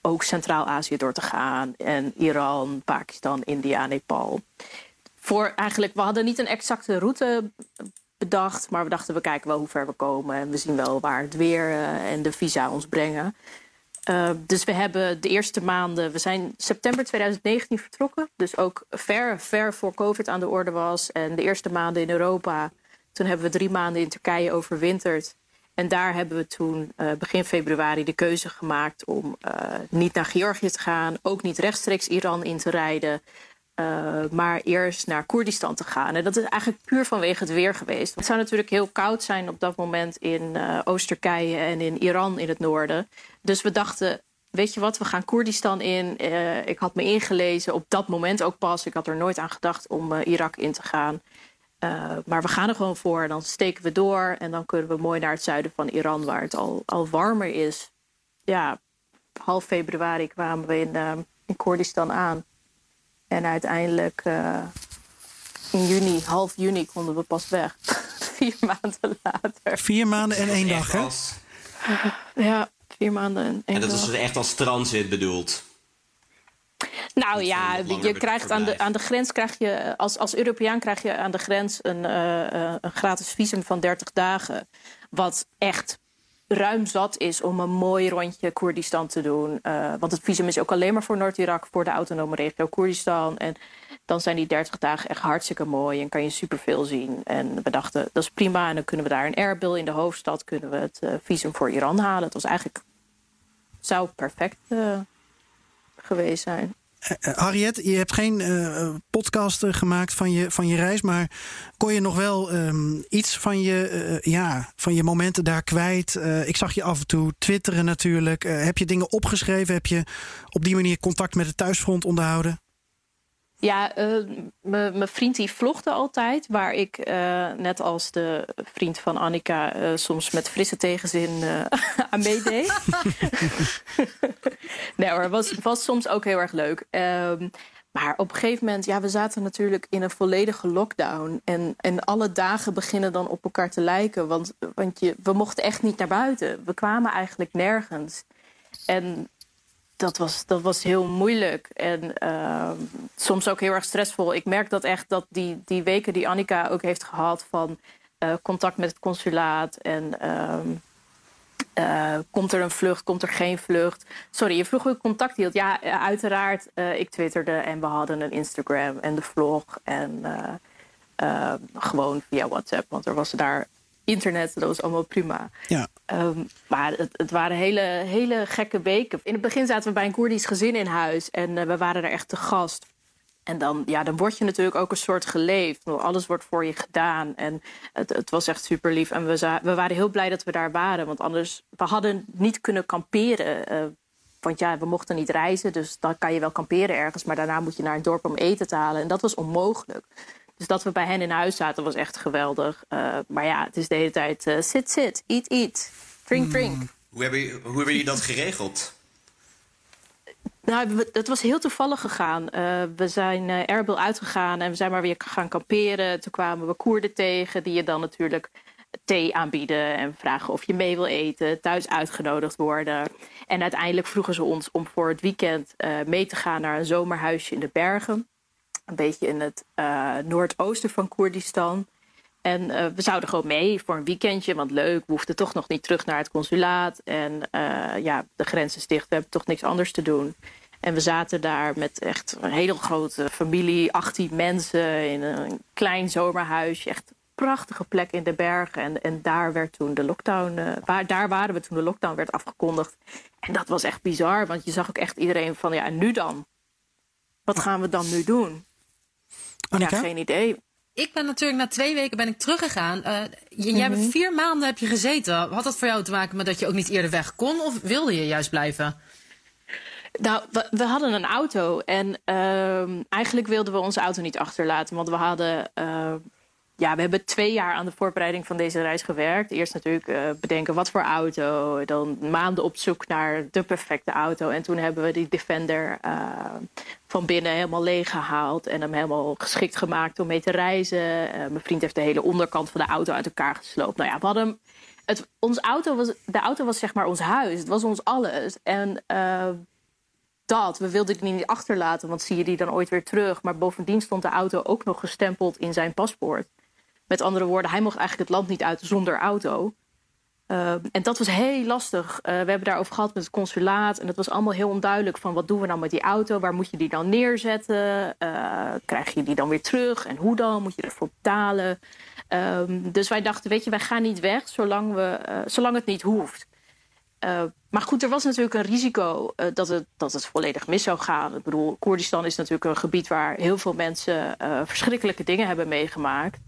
ook Centraal-Azië door te gaan. En Iran, Pakistan, India, Nepal. Voor eigenlijk, we hadden niet een exacte route bedacht. Maar we dachten, we kijken wel hoe ver we komen. En we zien wel waar het weer en de visa ons brengen. dus we hebben de eerste maanden, we zijn september 2019 vertrokken. Dus ook ver, ver voor COVID aan de orde was. En de eerste maanden in Europa toen hebben we drie maanden in Turkije overwinterd. En daar hebben we toen uh, begin februari de keuze gemaakt om niet naar Georgië te gaan, ook niet rechtstreeks Iran in te rijden, uh, maar eerst naar Koerdistan te gaan. En dat is eigenlijk puur vanwege het weer geweest. Het zou natuurlijk heel koud zijn op dat moment in Oost-Turkije en in Iran in het noorden. Dus we dachten, weet je wat, we gaan Koerdistan in. ik had me ingelezen op dat moment ook pas. Ik had er nooit aan gedacht om Irak in te gaan. Uh, maar we gaan er gewoon voor. Dan steken we door en dan kunnen we mooi naar het zuiden van Iran, waar het al, al warmer is. Ja, half februari kwamen we in, uh, in Koerdistan aan. En uiteindelijk uh, in juni, half juni, konden we pas weg. vier maanden later. Vier maanden en één dag, hè? Ja, vier maanden en één dag. En dat dag. is dus echt als transit bedoeld? Nou ja, je krijgt aan de, aan de grens krijg je, als, als Europeaan krijg je aan de grens een, uh, een gratis visum van 30 dagen. Wat echt ruim zat is om een mooi rondje Koerdistan te doen. Uh, want het visum is ook alleen maar voor Noord-Irak, voor de autonome regio Koerdistan. En dan zijn die 30 dagen echt hartstikke mooi en kan je superveel zien. En we dachten, dat is prima. En dan kunnen we daar in Erbil, in de hoofdstad, kunnen we het uh, visum voor Iran halen. Het was eigenlijk, zou perfect geweest zijn. Uh, Harriet, je hebt geen uh, podcast gemaakt van je, van je reis, maar kon je nog wel um, iets van je, ja, van je momenten daar kwijt? ik zag je af en toe twitteren natuurlijk. heb je dingen opgeschreven? Heb je op die manier contact met het thuisfront onderhouden? Ja, uh, mijn vriend die vlogde altijd, waar ik uh, net als de vriend van Annika uh, soms met frisse tegenzin aan meedeed. nee hoor, was, was soms ook heel erg leuk. Um, maar op een gegeven moment, ja, we zaten natuurlijk in een volledige lockdown. En, en alle dagen beginnen dan op elkaar te lijken. Want, want je, we mochten echt niet naar buiten. We kwamen eigenlijk nergens. En dat was, dat was heel moeilijk en uh, soms ook heel erg stressvol. Ik merk dat echt dat die, die weken die Annika ook heeft gehad van uh, contact met het consulaat en uh, Uh, komt er een vlucht, komt er geen vlucht? Sorry, je vroeg hoe ik contact hield. Ja, uiteraard, uh, ik twitterde en we hadden een Instagram en de vlog. En uh, gewoon via WhatsApp, want er was daar internet, dat was allemaal prima. Ja. Um, maar het, waren hele, hele gekke weken. In het begin zaten we bij een Koerdisch gezin in huis en we waren er echt te gast. En dan, ja, dan word je natuurlijk ook een soort geleefd. Alles wordt voor je gedaan. En het, het was echt super lief. En we, we waren heel blij dat we daar waren. Want anders, we hadden niet kunnen kamperen. Uh, want ja, we mochten niet reizen. Dus dan kan je wel kamperen ergens. Maar daarna moet je naar een dorp om eten te halen. En dat was onmogelijk. Dus dat we bij hen in huis zaten was echt geweldig. Uh, maar ja, het is de hele tijd uh, sit, sit, eat, eat, drink, drink. Mm. Hoe, hebben, hoe hebben jullie dat geregeld? Nou, het was heel toevallig gegaan. Uh, we zijn uh, Erbil uitgegaan en we zijn maar weer gaan kamperen. Toen kwamen we Koerden tegen, die je dan natuurlijk thee aanbieden en vragen of je mee wil eten, thuis uitgenodigd worden. En uiteindelijk vroegen ze ons om voor het weekend uh, mee te gaan naar een zomerhuisje in de bergen. Een beetje in het noordoosten van Koerdistan. En uh, we zouden gewoon mee voor een weekendje, want leuk, we hoefden toch nog niet terug naar het consulaat. En uh, ja, de grens is dicht, we hebben toch niks anders te doen. En we zaten daar met echt een hele grote familie, 18 mensen in een klein zomerhuisje. Echt een prachtige plek in de bergen. En, en daar werd toen de lockdown, waar, daar waren we toen de lockdown werd afgekondigd. En dat was echt bizar, want je zag ook echt iedereen van, ja, nu dan? Wat gaan we dan nu doen? Annika? Ja, geen idee. Ik ben natuurlijk na twee weken ben ik teruggegaan. Uh, jij hebt Mhm. vier maanden heb je gezeten. Had dat voor jou te maken met dat je ook niet eerder weg kon? Of wilde je juist blijven? Nou, we, we hadden een auto en uh, eigenlijk wilden we onze auto niet achterlaten. Want we hadden, uh, ja, we hebben twee jaar aan de voorbereiding van deze reis gewerkt. Eerst natuurlijk uh, bedenken wat voor auto, dan maanden op zoek naar de perfecte auto. En toen hebben we die Defender uh, van binnen helemaal leeg gehaald en hem helemaal geschikt gemaakt om mee te reizen. Uh, mijn vriend heeft de hele onderkant van de auto uit elkaar gesloopt. Nou ja, we hadden het, ons auto was, de auto was zeg maar ons huis. Het was ons alles. En dat, we wilden die niet achterlaten, want zie je die dan ooit weer terug. Maar bovendien stond de auto ook nog gestempeld in zijn paspoort. Met andere woorden, hij mocht eigenlijk het land niet uit zonder auto. Uh, en dat was heel lastig. Uh, we hebben daarover gehad met het consulaat. En het was allemaal heel onduidelijk van wat doen we nou met die auto? Waar moet je die dan neerzetten? Uh, krijg je die dan weer terug? En hoe dan? Moet je ervoor betalen? Um, dus wij dachten, weet je, wij gaan niet weg zolang, we, uh, zolang het niet hoeft. Maar goed, er was natuurlijk een risico uh, dat, het, dat het volledig mis zou gaan. Ik bedoel, Koerdistan is natuurlijk een gebied waar heel veel mensen uh, verschrikkelijke dingen hebben meegemaakt.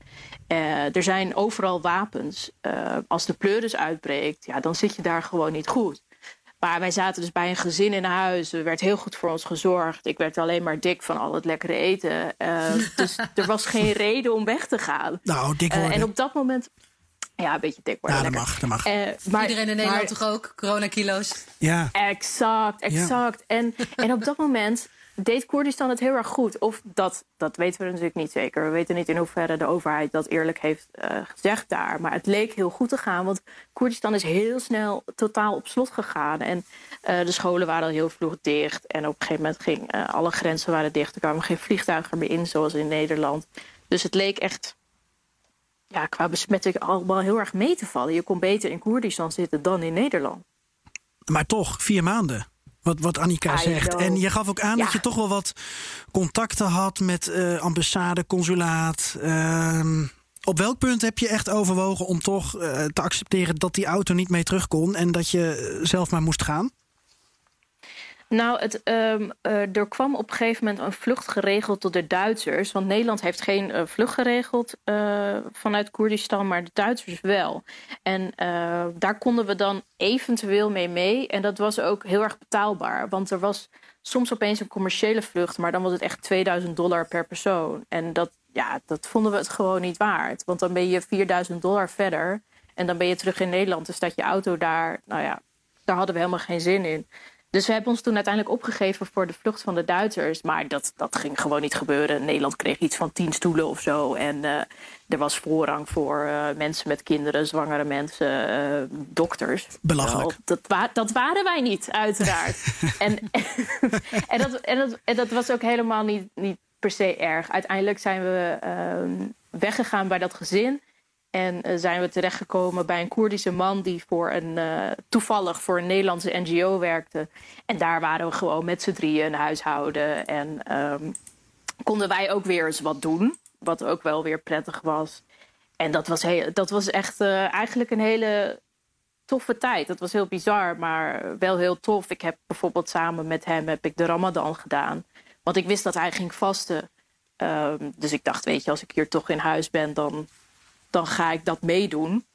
Uh, er zijn overal wapens. Als de pleuris uitbreekt, ja, dan zit je daar gewoon niet goed. Maar wij zaten dus bij een gezin in huis. Er werd heel goed voor ons gezorgd. Ik werd alleen maar dik van al het lekkere eten. Uh, dus er was geen reden om weg te gaan. Nou, dik worden. en op dat moment... Ja, een beetje dik worden. Ja, dat mag, dat mag. Uh, maar, Iedereen in Nederland maar, toch ook? Coronakilo's. Ja. Exact, exact. Ja. En, en op dat moment deed Koerdistan het heel erg goed. Of dat, dat weten we natuurlijk niet zeker. We weten niet in hoeverre de overheid dat eerlijk heeft uh, gezegd daar. Maar het leek heel goed te gaan. Want Koerdistan is heel snel totaal op slot gegaan. En uh, de scholen waren al heel vroeg dicht. En op een gegeven moment ging uh, alle grenzen waren dicht. Er kwamen geen vliegtuigen meer in, zoals in Nederland. Dus het leek echt ja, qua besmetting allemaal heel erg mee te vallen. Je kon beter in Koerdistan zitten dan in Nederland. Maar toch, vier maanden. Wat, wat Annika zegt. En je gaf ook aan ja. dat je toch wel wat contacten had met uh, ambassade, consulaat. Uh, op welk punt heb je echt overwogen om toch uh, te accepteren dat die auto niet mee terug kon en dat je zelf maar moest gaan? Nou, het, um, uh, er kwam op een gegeven moment een vlucht geregeld tot de Duitsers. Want Nederland heeft geen uh, vlucht geregeld uh, vanuit Koerdistan, maar de Duitsers wel. En daar konden we dan eventueel mee mee. En dat was ook heel erg betaalbaar. Want er was soms opeens een commerciële vlucht, maar dan was het echt 2000 dollar per persoon. En dat, ja, dat vonden we het gewoon niet waard. Want dan ben je 4000 dollar verder. En dan ben je terug in Nederland. Dus dat je auto daar, nou ja, daar hadden we helemaal geen zin in. Dus we hebben ons toen uiteindelijk opgegeven voor de vlucht van de Duitsers. Maar dat, dat ging gewoon niet gebeuren. Nederland kreeg iets van tien stoelen of zo. En uh, er was voorrang voor uh, mensen met kinderen, zwangere mensen, uh, dokters. Belachelijk. Wel, dat, wa dat, waren wij niet, uiteraard. en, en, dat, en, dat, en dat was ook helemaal niet, niet per se erg. Uiteindelijk zijn we weggegaan bij dat gezin. En uh, zijn we terechtgekomen bij een Koerdische man die voor een, uh, toevallig voor een Nederlandse NGO werkte. En daar waren we gewoon met z'n drieën een huishouden. En um, konden wij ook weer eens wat doen. Wat ook wel weer prettig was. En dat was, heel, dat was echt uh, eigenlijk een hele toffe tijd. Dat was heel bizar, maar wel heel tof. Ik heb bijvoorbeeld samen met hem heb ik de Ramadan gedaan. Want ik wist dat hij ging vasten. Um, dus ik dacht, weet je, als ik hier toch in huis ben, dan, dan ga ik dat meedoen.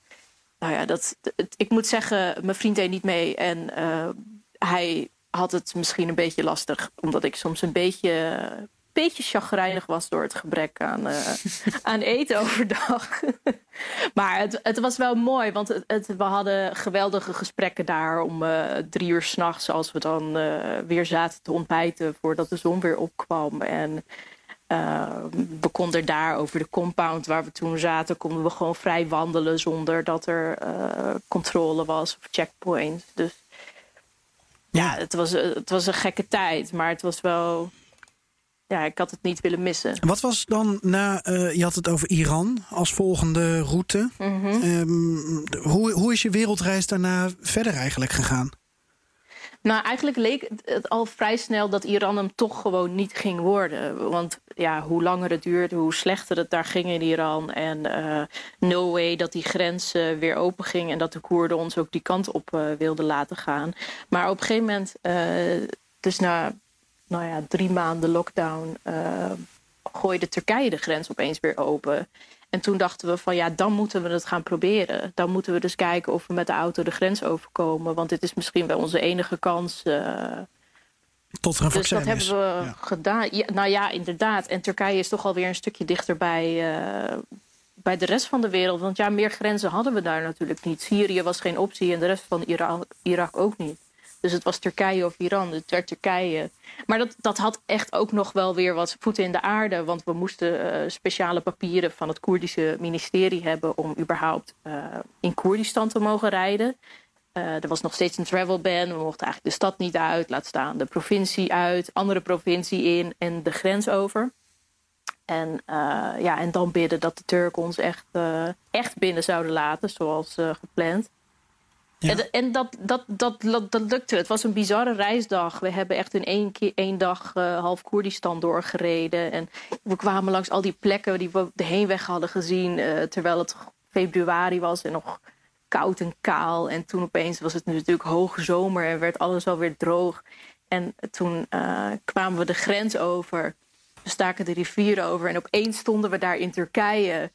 Nou ja, dat, ik moet zeggen, mijn vriend deed niet mee. En uh, hij had het misschien een beetje lastig, omdat ik soms een beetje, beetje chagrijnig was door het gebrek aan, uh, aan eten overdag. maar het, het, was wel mooi, want het, we hadden geweldige gesprekken daar om uh, drie uur s'nachts, als we dan weer zaten te ontbijten voordat de zon weer opkwam. En uh, we konden daar over de compound waar we toen zaten, konden we gewoon vrij wandelen zonder dat er controle was of checkpoints. Dus ja, het, was, het was een gekke tijd, maar het was wel ja, ik had het niet willen missen. Wat was dan na, uh, je had het over Iran als volgende route. Mm -hmm. um, hoe, hoe is je wereldreis daarna verder eigenlijk gegaan? Nou, eigenlijk leek het al vrij snel dat Iran hem toch gewoon niet ging worden. Want ja, hoe langer het duurde, hoe slechter het daar ging in Iran. En uh, no way dat die grens weer open ging en dat de Koerden ons ook die kant op uh, wilden laten gaan. Maar op een gegeven moment, dus na nou ja, drie maanden lockdown gooide Turkije de grens opeens weer open. En toen dachten we van ja, dan moeten we het gaan proberen. Dan moeten we dus kijken of we met de auto de grens overkomen. Want dit is misschien wel onze enige kans. Tot er een dus dat is. hebben we ja. gedaan. Ja, nou ja, inderdaad. En Turkije is toch alweer een stukje dichter bij, uh, bij de rest van de wereld. Want ja, meer grenzen hadden we daar natuurlijk niet. Syrië was geen optie en de rest van Irak, Irak ook niet. Dus het was Turkije of Iran. Het werd Turkije. Maar dat, dat had echt ook nog wel weer wat voeten in de aarde. Want we moesten uh, speciale papieren van het Koerdische ministerie hebben... om überhaupt uh, in Koerdistan te mogen rijden. Uh, er was nog steeds een travel ban. We mochten eigenlijk de stad niet uit. Laat staan de provincie uit. Andere provincie in en de grens over. En, ja, en dan bidden dat de Turken ons echt, echt binnen zouden laten, zoals gepland. Ja. En, en dat, dat, dat, dat, dat, lukte. Het was een bizarre reisdag. We hebben echt in één, keer, één dag half Koerdistan doorgereden. En we kwamen langs al die plekken die we de heenweg hadden gezien. Terwijl het februari was en nog koud en kaal. En toen opeens was het natuurlijk hoge zomer en werd alles alweer droog. En toen uh, kwamen we de grens over. We staken de rivier over. En opeens stonden we daar in Turkije.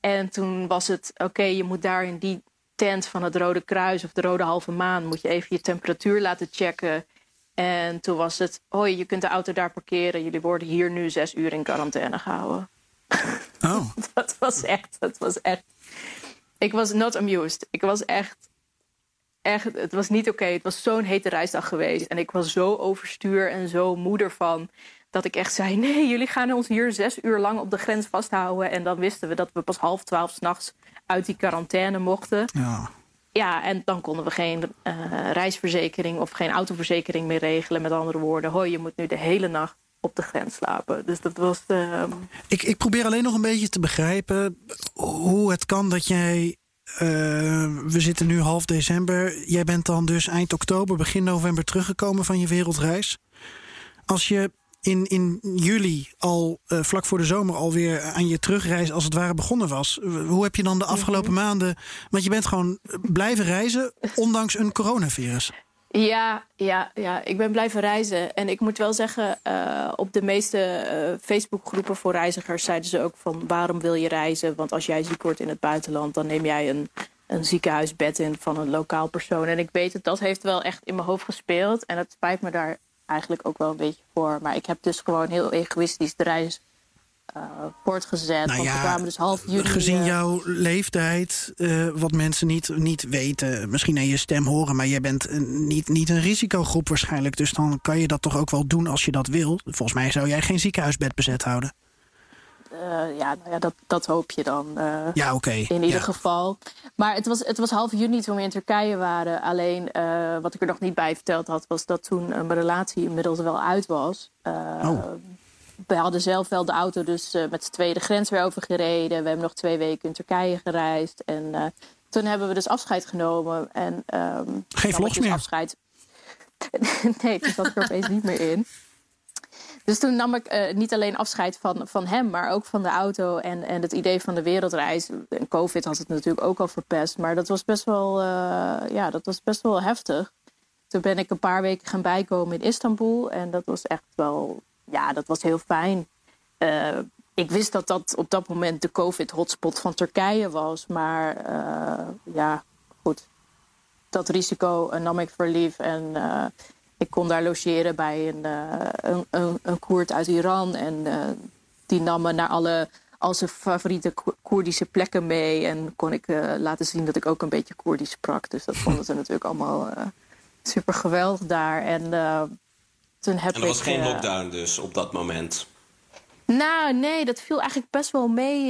En toen was het, oké, okay, je moet daar in die tent van het Rode Kruis of de Rode Halve Maan moet je even je temperatuur laten checken. En toen was het, hoi, je kunt de auto daar parkeren. Jullie worden hier nu zes uur in quarantaine gehouden. Oh. dat was echt, dat was echt. Ik was not amused. Ik was echt, echt, het was niet oké. Okay. Het was zo'n hete reisdag geweest. En ik was zo overstuur en zo moeder van. Dat ik echt zei, nee, jullie gaan ons hier zes uur lang op de grens vasthouden. En dan wisten we dat we pas half twaalf s'nachts uit die quarantaine mochten. Ja. Ja, en dan konden we geen uh, reisverzekering of geen autoverzekering meer regelen. Met andere woorden, hoi, je moet nu de hele nacht op de grens slapen. Dus dat was. Uh... Ik, ik probeer alleen nog een beetje te begrijpen hoe het kan dat jij. Uh, we zitten nu half december. Jij bent dan dus eind oktober, begin november teruggekomen van je wereldreis. Als je in, in juli al uh, vlak voor de zomer alweer aan je terugreis als het ware begonnen was. Hoe heb je dan de afgelopen maanden. Want je bent gewoon blijven reizen, ondanks een coronavirus. Ja, ja, ja, ik ben blijven reizen. En ik moet wel zeggen, uh, op de meeste uh, Facebookgroepen voor reizigers zeiden ze ook van waarom wil je reizen? Want als jij ziek wordt in het buitenland, dan neem jij een, een ziekenhuisbed in van een lokaal persoon. En ik weet het, dat heeft wel echt in mijn hoofd gespeeld. En het spijt me daar eigenlijk ook wel een beetje voor. Maar ik heb dus gewoon heel egoïstisch de reis uh, voortgezet. Nou ja, we kwamen dus half juli. Gezien uh, jouw leeftijd, uh, wat mensen niet, niet weten, misschien aan je stem horen, maar jij bent niet, niet een risicogroep waarschijnlijk. Dus dan kan je dat toch ook wel doen als je dat wil. Volgens mij zou jij geen ziekenhuisbed bezet houden. Uh, ja, nou ja dat, dat hoop je dan. Uh, ja, oké. Okay. In ieder ja. geval. Maar het was, het was half juni toen we in Turkije waren. Alleen uh, wat ik er nog niet bij verteld had, was dat toen mijn relatie inmiddels wel uit was. oh. We hadden zelf wel de auto dus uh, met z'n tweeën de grens weer overgereden. We hebben nog twee weken in Turkije gereisd. En uh, toen hebben we dus afscheid genomen. En, um, Geen vlogs dus meer? Afscheid. nee, toen zat ik er opeens niet meer in. Dus toen nam ik uh, niet alleen afscheid van, van hem, maar ook van de auto en, en het idee van de wereldreis. En COVID had het natuurlijk ook al verpest, maar dat was best wel, ja, dat was best wel heftig. Toen ben ik een paar weken gaan bijkomen in Istanbul en dat was echt wel, ja, dat was heel fijn. Uh, ik wist dat dat op dat moment de COVID-hotspot van Turkije was, maar ja, goed. Dat risico nam ik voor lief en ik kon daar logeren bij een, uh, een, een, een, Koerd uit Iran. En uh, die nam me naar alle al zijn favoriete Koerdische plekken mee. En kon ik uh, laten zien dat ik ook een beetje Koerdisch sprak. Dus dat vonden ze natuurlijk allemaal super geweldig daar. En toen heb en er was ik, geen lockdown dus op dat moment? Nou, nee, dat viel eigenlijk best wel mee.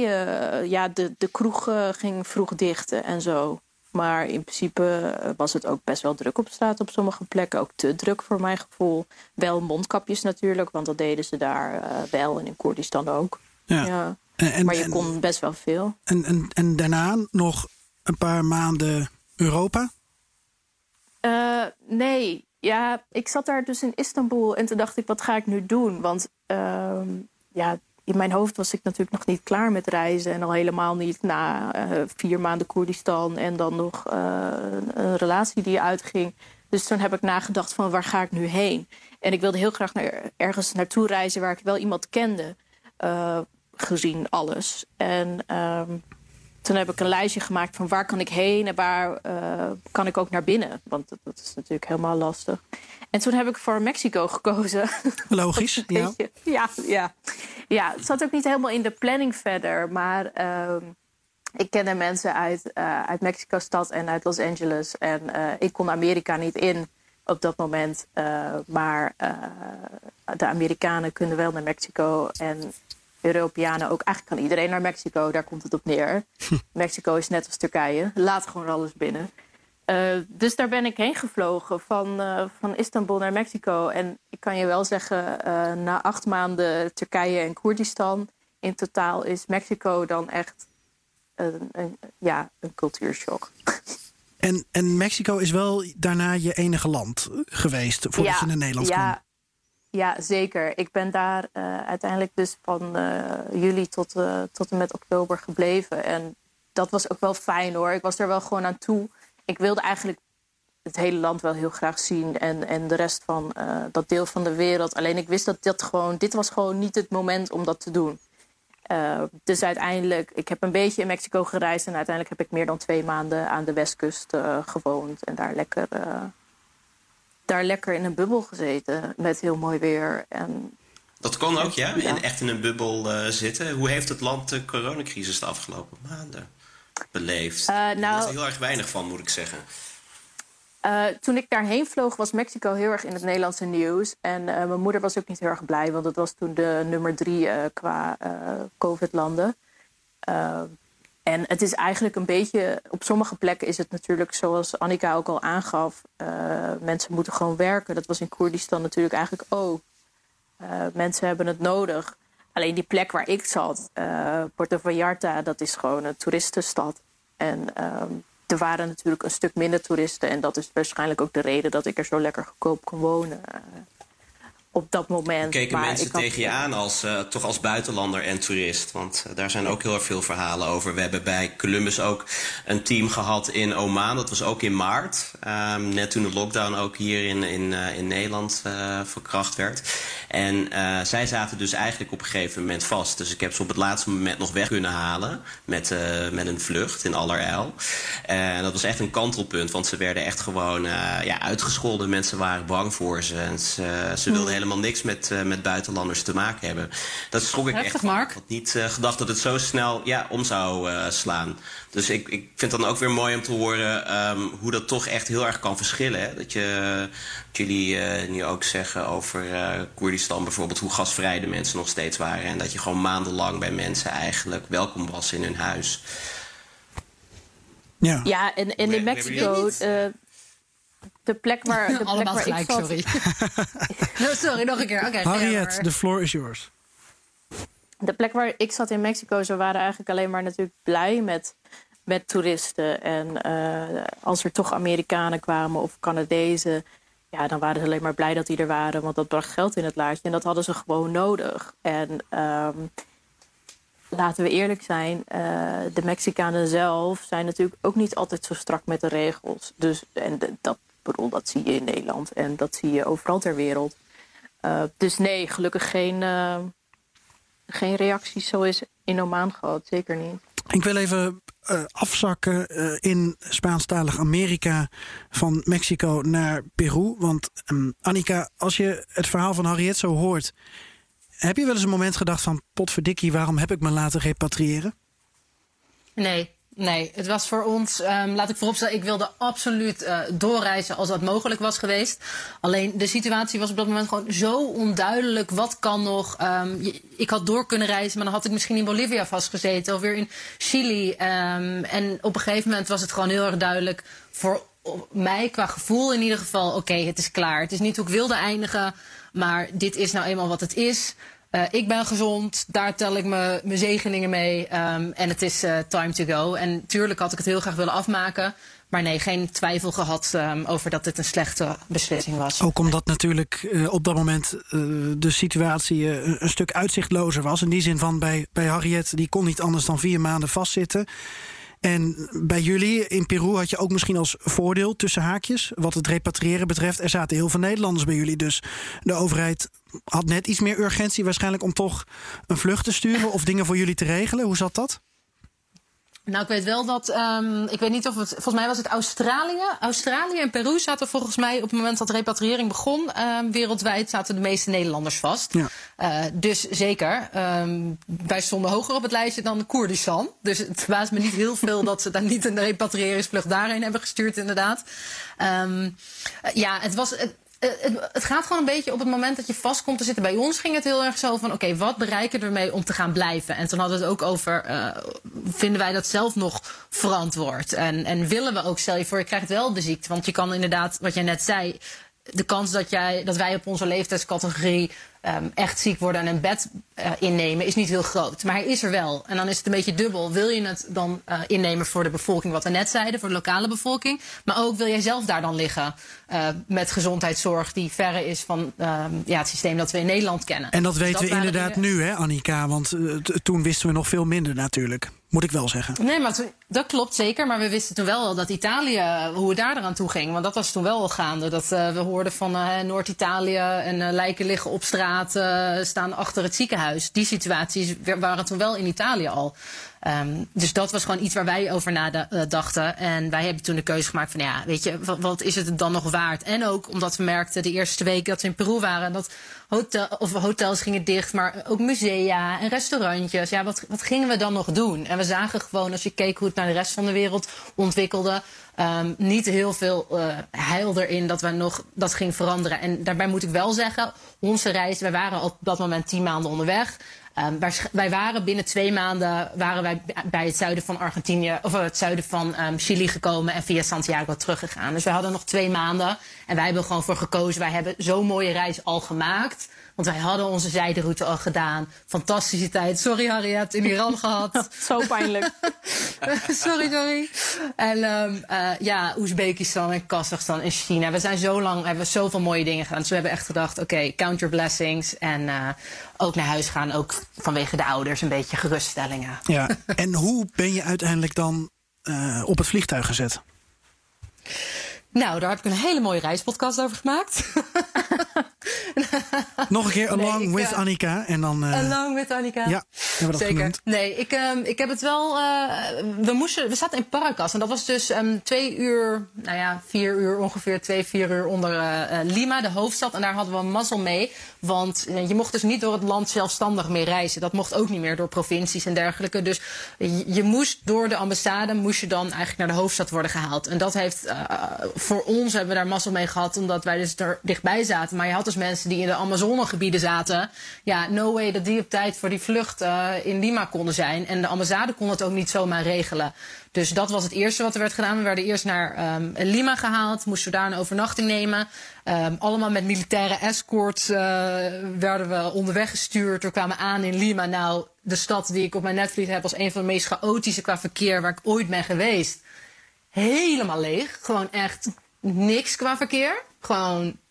ja, de, de kroeg ging vroeg dicht en zo. Maar in principe was het ook best wel druk op straat op sommige plekken. Ook te druk voor mijn gevoel. Wel mondkapjes natuurlijk, want dat deden ze daar uh, wel en in Koerdistan ook. Ja. ja. En, en, maar je en, kon best wel veel. En, en, en daarna nog een paar maanden Europa? Uh, nee, ja, ik zat daar dus in Istanbul en toen dacht ik, wat ga ik nu doen? Want uh, ja, in mijn hoofd was ik natuurlijk nog niet klaar met reizen. En al helemaal niet na uh, vier maanden Koerdistan en dan nog uh, een relatie die uitging. Dus toen heb ik nagedacht van waar ga ik nu heen? En ik wilde heel graag naar, ergens naartoe reizen waar ik wel iemand kende. Uh, gezien alles. En um, toen heb ik een lijstje gemaakt van waar kan ik heen en waar kan ik ook naar binnen. Want dat, dat is natuurlijk helemaal lastig. En toen heb ik voor Mexico gekozen. Logisch, ja. ja. Ja, ja. Het zat ook niet helemaal in de planning verder. Maar uh, ik kende mensen uit, uh, uit Mexico-stad en uit Los Angeles. En uh, ik kon Amerika niet in op dat moment. Maar de Amerikanen kunnen wel naar Mexico. En Europeanen ook. Eigenlijk kan iedereen naar Mexico. Daar komt het op neer. Mexico is net als Turkije. Laat gewoon alles binnen. Uh, dus daar ben ik heen gevlogen van, uh, van Istanbul naar Mexico. En ik kan je wel zeggen, uh, na acht maanden Turkije en Koerdistan... in totaal is Mexico dan echt een, een ja, een cultuurshock. En, en Mexico is wel daarna je enige land geweest voordat ja, je naar Nederland ja, kwam? Ja, zeker. Ik ben daar uiteindelijk dus van juli tot, tot en met oktober gebleven. En dat was ook wel fijn hoor. Ik was er wel gewoon aan toe ik wilde eigenlijk het hele land wel heel graag zien en, en de rest van dat deel van de wereld. Alleen ik wist dat dat gewoon, dit was gewoon niet het moment om dat te doen. Dus uiteindelijk, ik heb een beetje in Mexico gereisd en uiteindelijk heb ik meer dan twee maanden aan de westkust gewoond en daar lekker, daar lekker in een bubbel gezeten met heel mooi weer. En, dat kon ook, ja? ja. En echt in een bubbel zitten. Hoe heeft het land de coronacrisis de afgelopen maanden? beleefd? Uh, nou, er was heel erg weinig van, moet ik zeggen. Uh, toen ik daarheen vloog, was Mexico heel erg in het Nederlandse nieuws. En mijn moeder was ook niet heel erg blij, want het was toen de nummer drie qua COVID-landen. En het is eigenlijk een beetje, op sommige plekken is het natuurlijk, zoals Annika ook al aangaf, mensen moeten gewoon werken. Dat was in Koerdistan natuurlijk eigenlijk ook. mensen hebben het nodig. Alleen die plek waar ik zat, uh, Puerto Vallarta, dat is gewoon een toeristenstad. En um, er waren natuurlijk een stuk minder toeristen. En dat is waarschijnlijk ook de reden dat ik er zo lekker goedkoop kon wonen. Op dat moment. Keken maar mensen ik had... tegen je aan als, uh, toch als buitenlander en toerist? Want uh, daar zijn ook heel erg veel verhalen over. We hebben bij Columbus ook een team gehad in Oman. Dat was ook in maart. Um, net toen de lockdown ook hier in, in, uh, in Nederland verkracht werd. En zij zaten dus eigenlijk op een gegeven moment vast. Dus ik heb ze op het laatste moment nog weg kunnen halen. Met, met een vlucht in allerijl. En dat was echt een kantelpunt. Want ze werden echt gewoon ja, uitgescholden. Mensen waren bang voor ze. En ze, ze wilden helemaal niks met, uh, met buitenlanders te maken hebben. Dat schrok ik Heftig, echt. Mark. Ik had niet uh, gedacht dat het zo snel ja, om zou uh, slaan. Dus ik, ik vind het dan ook weer mooi om te horen um, hoe dat toch echt heel erg kan verschillen. Hè? Dat, je, dat jullie nu ook zeggen over Koerdistan bijvoorbeeld, hoe gastvrij de mensen nog steeds waren. En dat je gewoon maandenlang bij mensen eigenlijk welkom was in hun huis. Ja, ja en, en in Mexico de plek waar, de plek waar gelijk, ik zat... sorry. no, sorry, nog een keer. Okay, Harriet, the floor is yours. de plek waar ik zat in Mexico, ze waren eigenlijk alleen maar natuurlijk blij met, met toeristen. En uh, als er toch Amerikanen kwamen of Canadezen, ja, dan waren ze alleen maar blij dat die er waren, want dat bracht geld in het laadje. En dat hadden ze gewoon nodig. En um, laten we eerlijk zijn, uh, de Mexicanen zelf zijn natuurlijk ook niet altijd zo strak met de regels. Dus en de, dat, bedoel, dat zie je in Nederland en dat zie je overal ter wereld. Uh, dus nee, gelukkig geen, uh, geen reacties zoals in Oman gehad. Zeker niet. Ik wil even uh, afzakken in Spaanstalig Amerika van Mexico naar Peru. Want um, Annika, als je het verhaal van Harriet zo hoort, heb je wel eens een moment gedacht van potverdikkie, waarom heb ik me laten repatriëren? Nee, Nee, het was voor ons, um, laat ik vooropstellen, ik wilde absoluut uh, doorreizen als dat mogelijk was geweest. Alleen de situatie was op dat moment gewoon zo onduidelijk. Wat kan nog? Um, ik had door kunnen reizen, maar dan had ik misschien in Bolivia vastgezeten of weer in Chili. Um, en op een gegeven moment was het gewoon heel erg duidelijk voor mij qua gevoel in ieder geval: oké, het is klaar. Het is niet hoe ik wilde eindigen, maar dit is nou eenmaal wat het is. Uh, ik ben gezond, daar tel ik mijn zegeningen mee. Um, en het is uh, time to go. En natuurlijk had ik het heel graag willen afmaken. Maar nee, geen twijfel gehad um, over dat dit een slechte beslissing was. Ook omdat natuurlijk uh, op dat moment de situatie een stuk uitzichtlozer was. In die zin van bij, bij Harriet, die kon niet anders dan vier maanden vastzitten. En bij jullie in Peru had je ook misschien als voordeel tussen haakjes, wat het repatriëren betreft, er zaten heel veel Nederlanders bij jullie. Dus de overheid had net iets meer urgentie waarschijnlijk om toch een vlucht te sturen of dingen voor jullie te regelen. Hoe zat dat? Nou, ik weet wel dat. Um, ik weet niet of het. Volgens mij was het Australië. Australië en Peru zaten volgens mij op het moment dat repatriëring begon. Um, wereldwijd zaten de meeste Nederlanders vast. Ja. Uh, dus zeker. Um, wij stonden hoger op het lijstje dan Koerdistan. Dus het verbaast me niet heel veel dat ze daar niet een repatriëringsvlucht daarheen hebben gestuurd, inderdaad. ja, het was. Het, eh, het, het, gaat gewoon een beetje op het moment dat je vast komt te zitten. Bij ons ging het heel erg zo van: oké, wat bereiken we ermee om te gaan blijven? En toen hadden we het ook over: uh, vinden wij dat zelf nog verantwoord? En, en willen we ook, stel je voor, je krijgt wel de ziekte. Want je kan inderdaad, wat jij net zei, de kans dat, jij, dat wij op onze leeftijdscategorie um, echt ziek worden en een bed uh, innemen is niet heel groot. Maar hij is er wel. En dan is het een beetje dubbel. Wil je het dan uh, innemen voor de bevolking, wat we net zeiden, voor de lokale bevolking? Maar ook wil jij zelf daar dan liggen uh, met gezondheidszorg die verre is van ja, het systeem dat we in Nederland kennen. En dat dus weten dat we inderdaad nu, hè, Annika? Want toen wisten we nog veel minder natuurlijk. Moet ik wel zeggen. Nee, maar dat klopt zeker. Maar we wisten toen wel dat Italië, hoe het daar eraan toe ging. Want dat was toen wel al gaande. Dat we hoorden van Noord-Italië en lijken liggen op straat, staan achter het ziekenhuis. Die situaties waren toen wel in Italië al. Um, dus dat was gewoon iets waar wij over nadachten. En wij hebben toen de keuze gemaakt van ja, weet je, wat, is het dan nog waard? En ook omdat we merkten de eerste week dat we in Peru waren, dat of hotels gingen dicht, maar ook musea en restaurantjes. Ja, wat, wat gingen we dan nog doen? En we zagen gewoon, als je keek hoe het naar de rest van de wereld ontwikkelde, um, niet heel veel uh, heil erin dat we nog dat ging veranderen. En daarbij moet ik wel zeggen, onze reis, wij waren op dat moment tien maanden onderweg. Um, wij waren binnen twee maanden waren wij bij het zuiden van Argentinië of het zuiden van um, Chili gekomen en via Santiago teruggegaan. Dus wij hadden nog twee maanden en wij hebben gewoon voor gekozen. Wij hebben zo'n mooie reis al gemaakt. Want wij hadden onze zijderoute al gedaan. Fantastische tijd. Sorry Harriet, in Iran gehad. Zo pijnlijk. sorry, sorry. En um, uh, ja, Oezbekistan en Kazachstan en China. We zijn zo lang, hebben zoveel mooie dingen gedaan. Dus we hebben echt gedacht, oké, okay, count your blessings. En uh, ook naar huis gaan, ook vanwege de ouders, een beetje geruststellingen. Ja, en hoe ben je uiteindelijk dan uh, op het vliegtuig gezet? Nou, daar heb ik een hele mooie reispodcast over gemaakt. Nog een keer Along nee, with uh, Annika. En dan, uh, along with Annika. Ja, hebben we dat Zeker. genoemd. Nee, ik, um, ik heb het wel... Uh, we, moesten, we zaten in Paracas. En dat was dus um, twee uur, nou ja, vier uur ongeveer. Twee, vier uur onder Lima, de hoofdstad. En daar hadden we een mazzel mee. Want je mocht dus niet door het land zelfstandig meer reizen. Dat mocht ook niet meer door provincies en dergelijke. Dus je, je moest door de ambassade... moest je dan eigenlijk naar de hoofdstad worden gehaald. En dat heeft... voor ons hebben we daar mazzel mee gehad. Omdat wij dus er dichtbij zaten. Maar je had dus mensen die in de Amazonegebieden zaten. Ja, no way dat die op tijd voor die vlucht uh, in Lima konden zijn. En de ambassade kon het ook niet zomaar regelen. Dus dat was het eerste wat er werd gedaan. We werden eerst naar um, Lima gehaald, moesten we daar een overnachting nemen. Um, allemaal met militaire escorts uh, werden we onderweg gestuurd. We kwamen aan in Lima. Nou, de stad die ik op mijn netvlies heb als een van de meest chaotische qua verkeer waar ik ooit ben geweest. Helemaal leeg. Gewoon echt niks qua verkeer. Gewoon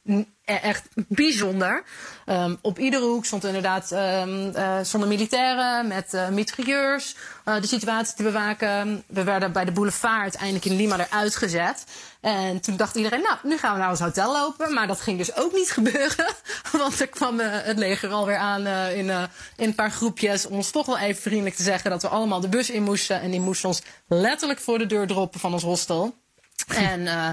echt bijzonder. Um, op iedere hoek stond inderdaad um, zonder militairen met uh, mitrailleurs uh, de situatie te bewaken. We werden bij de boulevard uiteindelijk in Lima eruit gezet. En toen dacht iedereen, nou, nu gaan we naar ons hotel lopen. Maar dat ging dus ook niet gebeuren. Want er kwam het leger alweer aan in, in een paar groepjes... om ons toch wel even vriendelijk te zeggen dat we allemaal de bus in moesten. En die moesten ons letterlijk voor de deur droppen van ons hostel. En uh,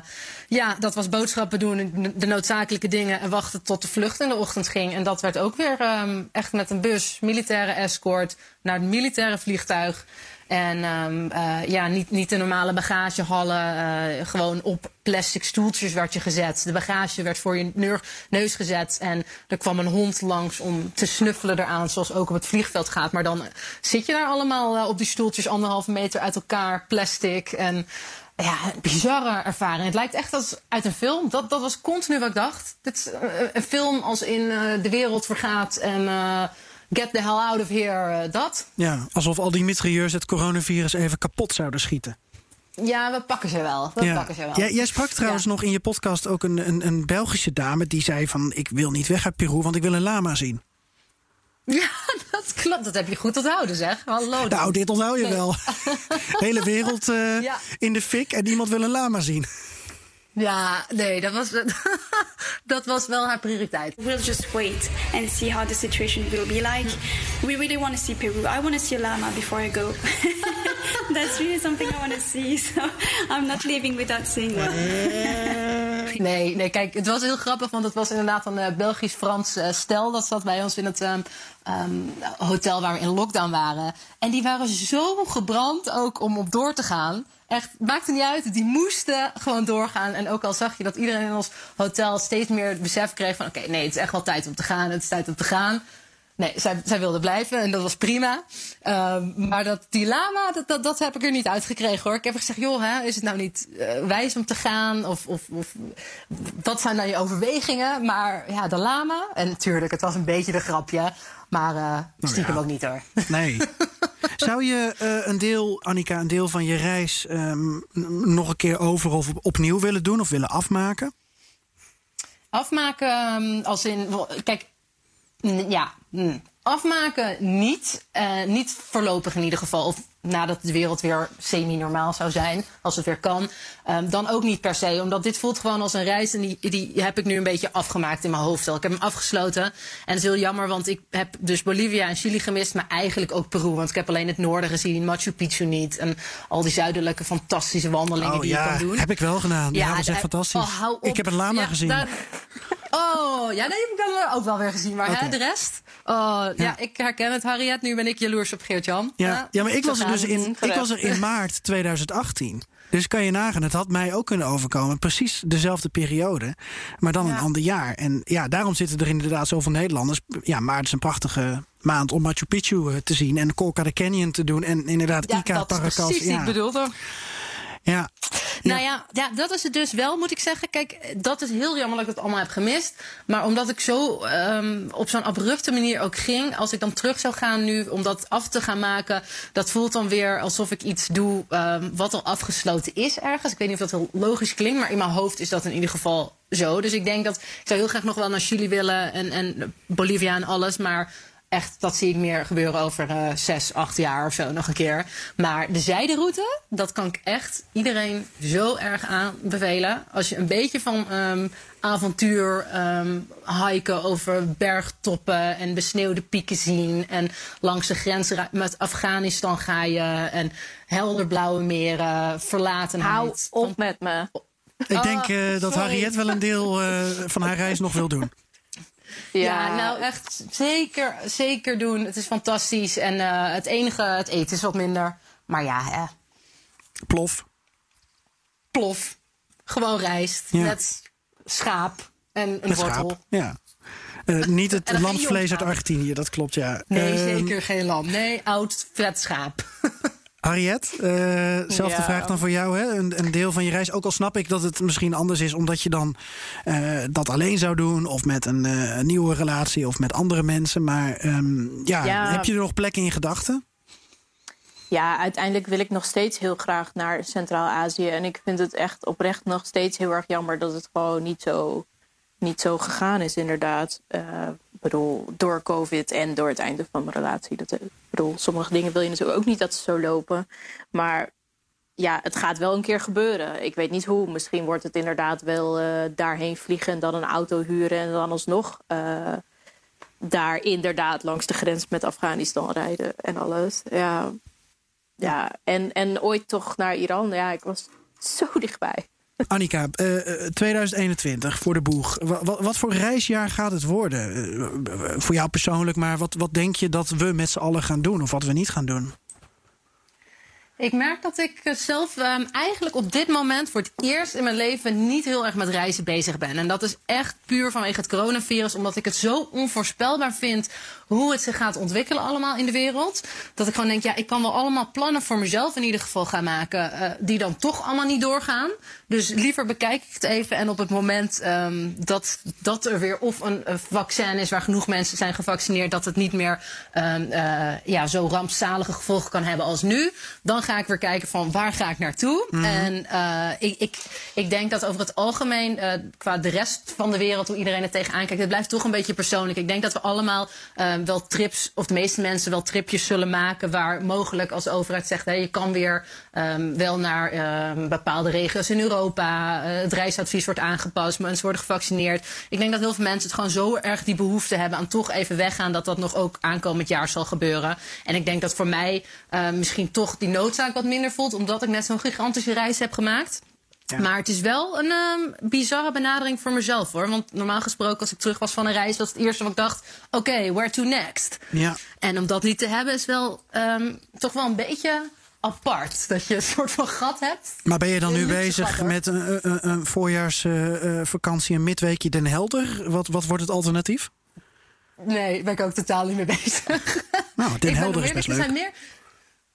ja, dat was boodschappen doen, de noodzakelijke dingen en wachten tot de vlucht in de ochtend ging. En dat werd ook weer um, echt met een bus, militaire escort, naar het militaire vliegtuig. En um, uh, ja, niet, niet de normale bagagehallen, uh, gewoon op plastic stoeltjes werd je gezet. De bagage werd voor je neus gezet en er kwam een hond langs om te snuffelen eraan, zoals ook op het vliegveld gaat. Maar dan zit je daar allemaal op die stoeltjes anderhalve meter uit elkaar, plastic en ja, een bizarre ervaring. Het lijkt echt als uit een film. Dat, dat was continu wat ik dacht. Dit is een film als in uh, de wereld vergaat en uh, get the hell out of here, uh, dat. Ja, alsof al die mitrailleurs het coronavirus even kapot zouden schieten. Ja, we pakken ze wel. We ja. pakken ze wel. Jij, jij sprak trouwens Ja. nog in je podcast ook een, een, een Belgische dame die zei van... ik wil niet weg uit Peru, want ik wil een lama zien. Ja, dat klopt. Dat heb je goed onthouden, zeg. Hallo. Nou, dit onthoud je wel. Hele wereld eh, Ja. in de fik en niemand wil een lama zien. Ja, nee, dat was, dat was wel haar prioriteit. We'll just wait and see how the situation will be like. We really want to see Peru. I want to see a llama before I go. That's really something I want to see. So I'm not leaving without seeing one. Nee, nee, kijk, het was heel grappig, want het was inderdaad een eh, Belgisch-Frans eh, stel. Dat zat bij ons in het ehm, ehm, hotel waar we in lockdown waren. En die waren zo gebrand ook om op door te gaan. Echt, maakte niet uit. Die moesten gewoon doorgaan. En ook al zag je dat iedereen in ons hotel steeds meer het besef kreeg van... oké, nee, het is echt wel tijd om te gaan. Het is tijd om te gaan. Nee, zij, zij wilde blijven en dat was prima. Ehm, maar dat, lama, dat, dat, dat heb ik er niet uitgekregen hoor. Ik heb gezegd, joh, hè, is het nou niet eh, wijs om te gaan? Of, of, of wat zijn dan je overwegingen? Maar ja, de lama, en natuurlijk, het was een beetje een grapje. Maar eh stiekem ja. ook niet hoor. Nee. Zou je eh, een deel, Annika, een deel van je reis ehm, nog een keer over of op- opnieuw willen doen of willen afmaken? Afmaken ehm, als in. Kijk, ja. Afmaken niet. Eh, niet voorlopig in ieder geval. Of nadat de wereld weer semi-normaal zou zijn. Als het weer kan. Ehm, dan ook niet per se. Omdat dit voelt gewoon als een reis. En die, die heb ik nu een beetje afgemaakt in mijn hoofd. al. Ik heb hem afgesloten. En dat is heel jammer. Want ik heb dus Bolivia en Chili gemist. Maar eigenlijk ook Peru. Want ik heb alleen het noorden gezien. Machu Picchu niet. En al die zuidelijke fantastische wandelingen Oh die je ja, kan doen. heb ik wel gedaan. Ja, dat is echt daar- fantastisch. oh, hou op. ik heb een lama Ja, gezien. daar- Oh, ja, nee, heb ik dan ook wel weer gezien. Maar hè, de rest? Oh, ja. ik herken het, Harriet. Nu ben ik jaloers op Geert-Jan. Ja, ja, maar ik was, dus in, ik was er in maart 2018. Dus kan je nagaan, het had mij ook kunnen overkomen. Precies dezelfde periode, maar dan een ander jaar. En ja, daarom zitten er inderdaad zoveel Nederlanders. Ja, maart is een prachtige maand om Machu Picchu eh, te zien. En Colca de Canyon te doen. En inderdaad Ja, Ica dat is Paracas. precies ja, ik bedoelde. Ja. Nou ja, ja, dat is het dus wel, moet ik zeggen. Kijk, dat is heel jammer dat ik het allemaal heb gemist. Maar omdat ik zo ehm, op zo'n abrupte manier ook ging... als ik dan terug zou gaan nu om dat af te gaan maken... dat voelt dan weer alsof ik iets doe ehm, wat al afgesloten is ergens. Ik weet niet of dat heel logisch klinkt, maar in mijn hoofd is dat in ieder geval zo. Dus ik denk dat ik zou heel graag nog wel naar Chili willen... en, en Bolivia en alles, maar... Echt, dat zie ik meer gebeuren over eh, zes, acht jaar of zo nog een keer. Maar de zijderoute, dat kan ik echt iedereen zo erg aanbevelen. Als je een beetje van ehm, avontuur, ehm, hiken over bergtoppen en besneeuwde pieken zien. En langs de grens met Afghanistan ga je. En helderblauwe meren, verlatenheid. Hou op met me. Ik denk eh, dat sorry. Harriet wel een deel eh, van haar reis nog wil doen. Ja, nou echt zeker, zeker doen. Het is fantastisch. En eh, het enige, het eten is wat minder. Maar ja, hè, Plof. plof. Gewoon rijst Ja. met schaap en een Met wortel. schaap. Ja. Eh, niet het lamsvlees uit Argentinië, dat klopt, ja. Nee, Ehm, zeker geen lam. Nee, oud vet schaap. Harriet, eh, zelfde Ja. vraag dan voor jou. Hè? Een, een deel van je reis, ook al snap ik dat het misschien anders is... omdat je dan eh, dat alleen zou doen... of met een, eh, een nieuwe relatie of met andere mensen. Maar ehm, ja, Ja. heb je er nog plekken in gedachten? Ja, uiteindelijk wil ik nog steeds heel graag naar Centraal-Azië. En ik vind het echt oprecht nog steeds heel erg jammer dat het gewoon niet zo, niet zo gegaan is, inderdaad. Bedoel, door COVID en door het einde van mijn relatie. Dat, ik bedoel, sommige dingen wil je natuurlijk ook niet dat ze zo lopen. Maar ja, het gaat wel een keer gebeuren. Ik weet niet hoe. Misschien wordt het inderdaad wel eh, daarheen vliegen en dan een auto huren en dan alsnog eh, daar inderdaad langs de grens met Afghanistan rijden en alles. Ja, ja. En, en ooit toch naar Iran. Ja, ik was zo dichtbij. Annika, eh, eh, 2021 voor de boeg. Wa- wa- wat voor reisjaar gaat het worden? Eh, voor jou persoonlijk, maar wat, wat denk je dat we met z'n allen gaan doen of wat we niet gaan doen? Ik merk dat ik eh, zelf ehm, eigenlijk op dit moment voor het eerst in mijn leven niet heel erg met reizen bezig ben. En dat is echt puur vanwege het coronavirus, omdat ik het zo onvoorspelbaar vind hoe het zich gaat ontwikkelen allemaal in de wereld. Dat ik gewoon denk, ja, ik kan wel allemaal plannen voor mezelf in ieder geval gaan maken, eh, die dan toch allemaal niet doorgaan. Dus liever bekijk ik het even en op het moment ehm, dat, dat er weer of een, een vaccin is waar genoeg mensen zijn gevaccineerd, dat het niet meer ehm, eh, ja, zo rampzalige gevolgen kan hebben als nu, dan ga ik weer kijken van waar ga ik naartoe. En eh, ik, ik, ik denk dat over het algemeen, qua de rest van de wereld, hoe iedereen er tegenaan kijkt, het blijft toch een beetje persoonlijk. Ik denk dat we allemaal eh, wel trips, of de meeste mensen wel tripjes zullen maken waar mogelijk als overheid zegt, hé, je kan weer ehm, wel naar ehm, bepaalde regio's in Europa. eh, het reisadvies wordt aangepast, mensen worden gevaccineerd. Ik denk dat heel veel mensen het gewoon zo erg die behoefte hebben aan toch even weggaan, dat dat nog ook aankomend jaar zal gebeuren. En ik denk dat voor mij misschien toch die noodzaak wat minder voelt, omdat ik net zo'n gigantische reis heb gemaakt. Maar het is wel een ehm, bizarre benadering voor mezelf hoor. Want normaal gesproken, als ik terug was van een reis, was het eerste wat ik dacht: oké, where to next? Ja. En om dat niet te hebben is wel ehm, toch wel een beetje apart. Dat je een soort van gat hebt. Maar ben je dan nu bezig gat, met een, een, een voorjaarsvakantie, een midweekje Den Helder? Wat, wat wordt het alternatief? Nee, ben ik ook totaal niet mee bezig. Nou, Den Helder is meer- best er leuk. zijn meer.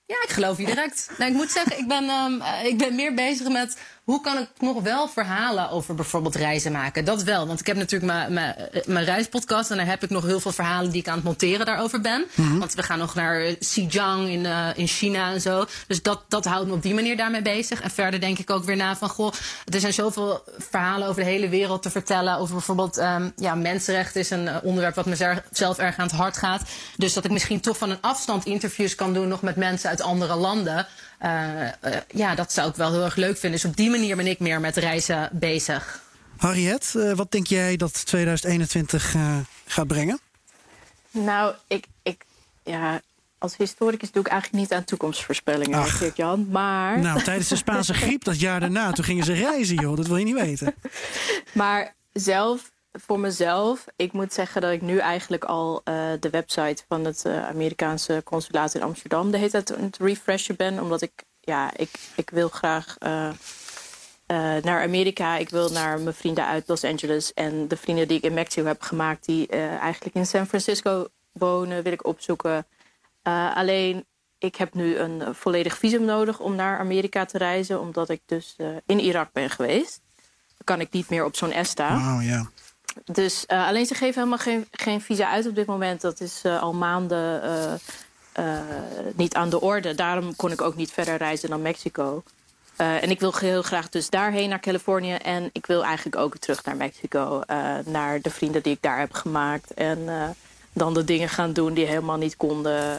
Ja, ik geloof je direct. Nou, ik moet zeggen, ik ben, ehm, eh, ik ben meer bezig met hoe kan ik nog wel verhalen over bijvoorbeeld reizen maken. Dat wel, want ik heb natuurlijk mijn- eh, reispodcast en daar heb ik nog heel veel verhalen die ik aan het monteren daarover ben. Mhm. Want we gaan nog naar Xinjiang in, eh, in China en zo. Dus dat, dat houdt me op die manier daarmee bezig. En verder denk ik ook weer na van, goh, er zijn zoveel verhalen over de hele wereld te vertellen. Over bijvoorbeeld, ehm, ja, mensenrechten is een eh, onderwerp wat me zelf erg aan het hart gaat. Dus dat ik misschien toch van een afstand interviews kan doen nog met mensen uit andere landen. Eh, eh, ja, dat zou ik wel heel erg leuk vinden. Dus op die manier ben ik meer met reizen bezig. Harriet, eh, wat denk jij dat 2021 eh, gaat brengen? Nou, ik, ik, ja, als historicus doe ik eigenlijk niet aan toekomstvoorspellingen, Ach. Geert-Jan. Maar, Nou, tijdens de Spaanse griep dat jaar daarna, toen gingen ze reizen, joh. Dat wil je niet weten. maar zelf, voor mezelf, ik moet zeggen dat ik nu eigenlijk al eh, de website van het eh, Amerikaanse consulaat in Amsterdam de hele tijd aan het refreshen ben. Omdat ik, ja, ik, ik wil graag eh, naar Amerika. Ik wil naar mijn vrienden uit Los Angeles. En de vrienden die ik in Mexico heb gemaakt, die eigenlijk in San Francisco wonen, wil ik opzoeken. Alleen, ik heb nu een volledig visum nodig om naar Amerika te reizen. Omdat ik dus in Irak ben geweest. Kan ik niet meer op zo'n ESTA. Oh ja. Dus eh, alleen ze geven helemaal geen, geen visa uit op dit moment. Dat is eh, al maanden eh, niet aan de orde. Daarom kon ik ook niet verder reizen dan Mexico. En ik wil heel graag dus daarheen naar Californië. En ik wil eigenlijk ook terug naar Mexico. naar de vrienden die ik daar heb gemaakt. En dan de dingen gaan doen die helemaal niet konden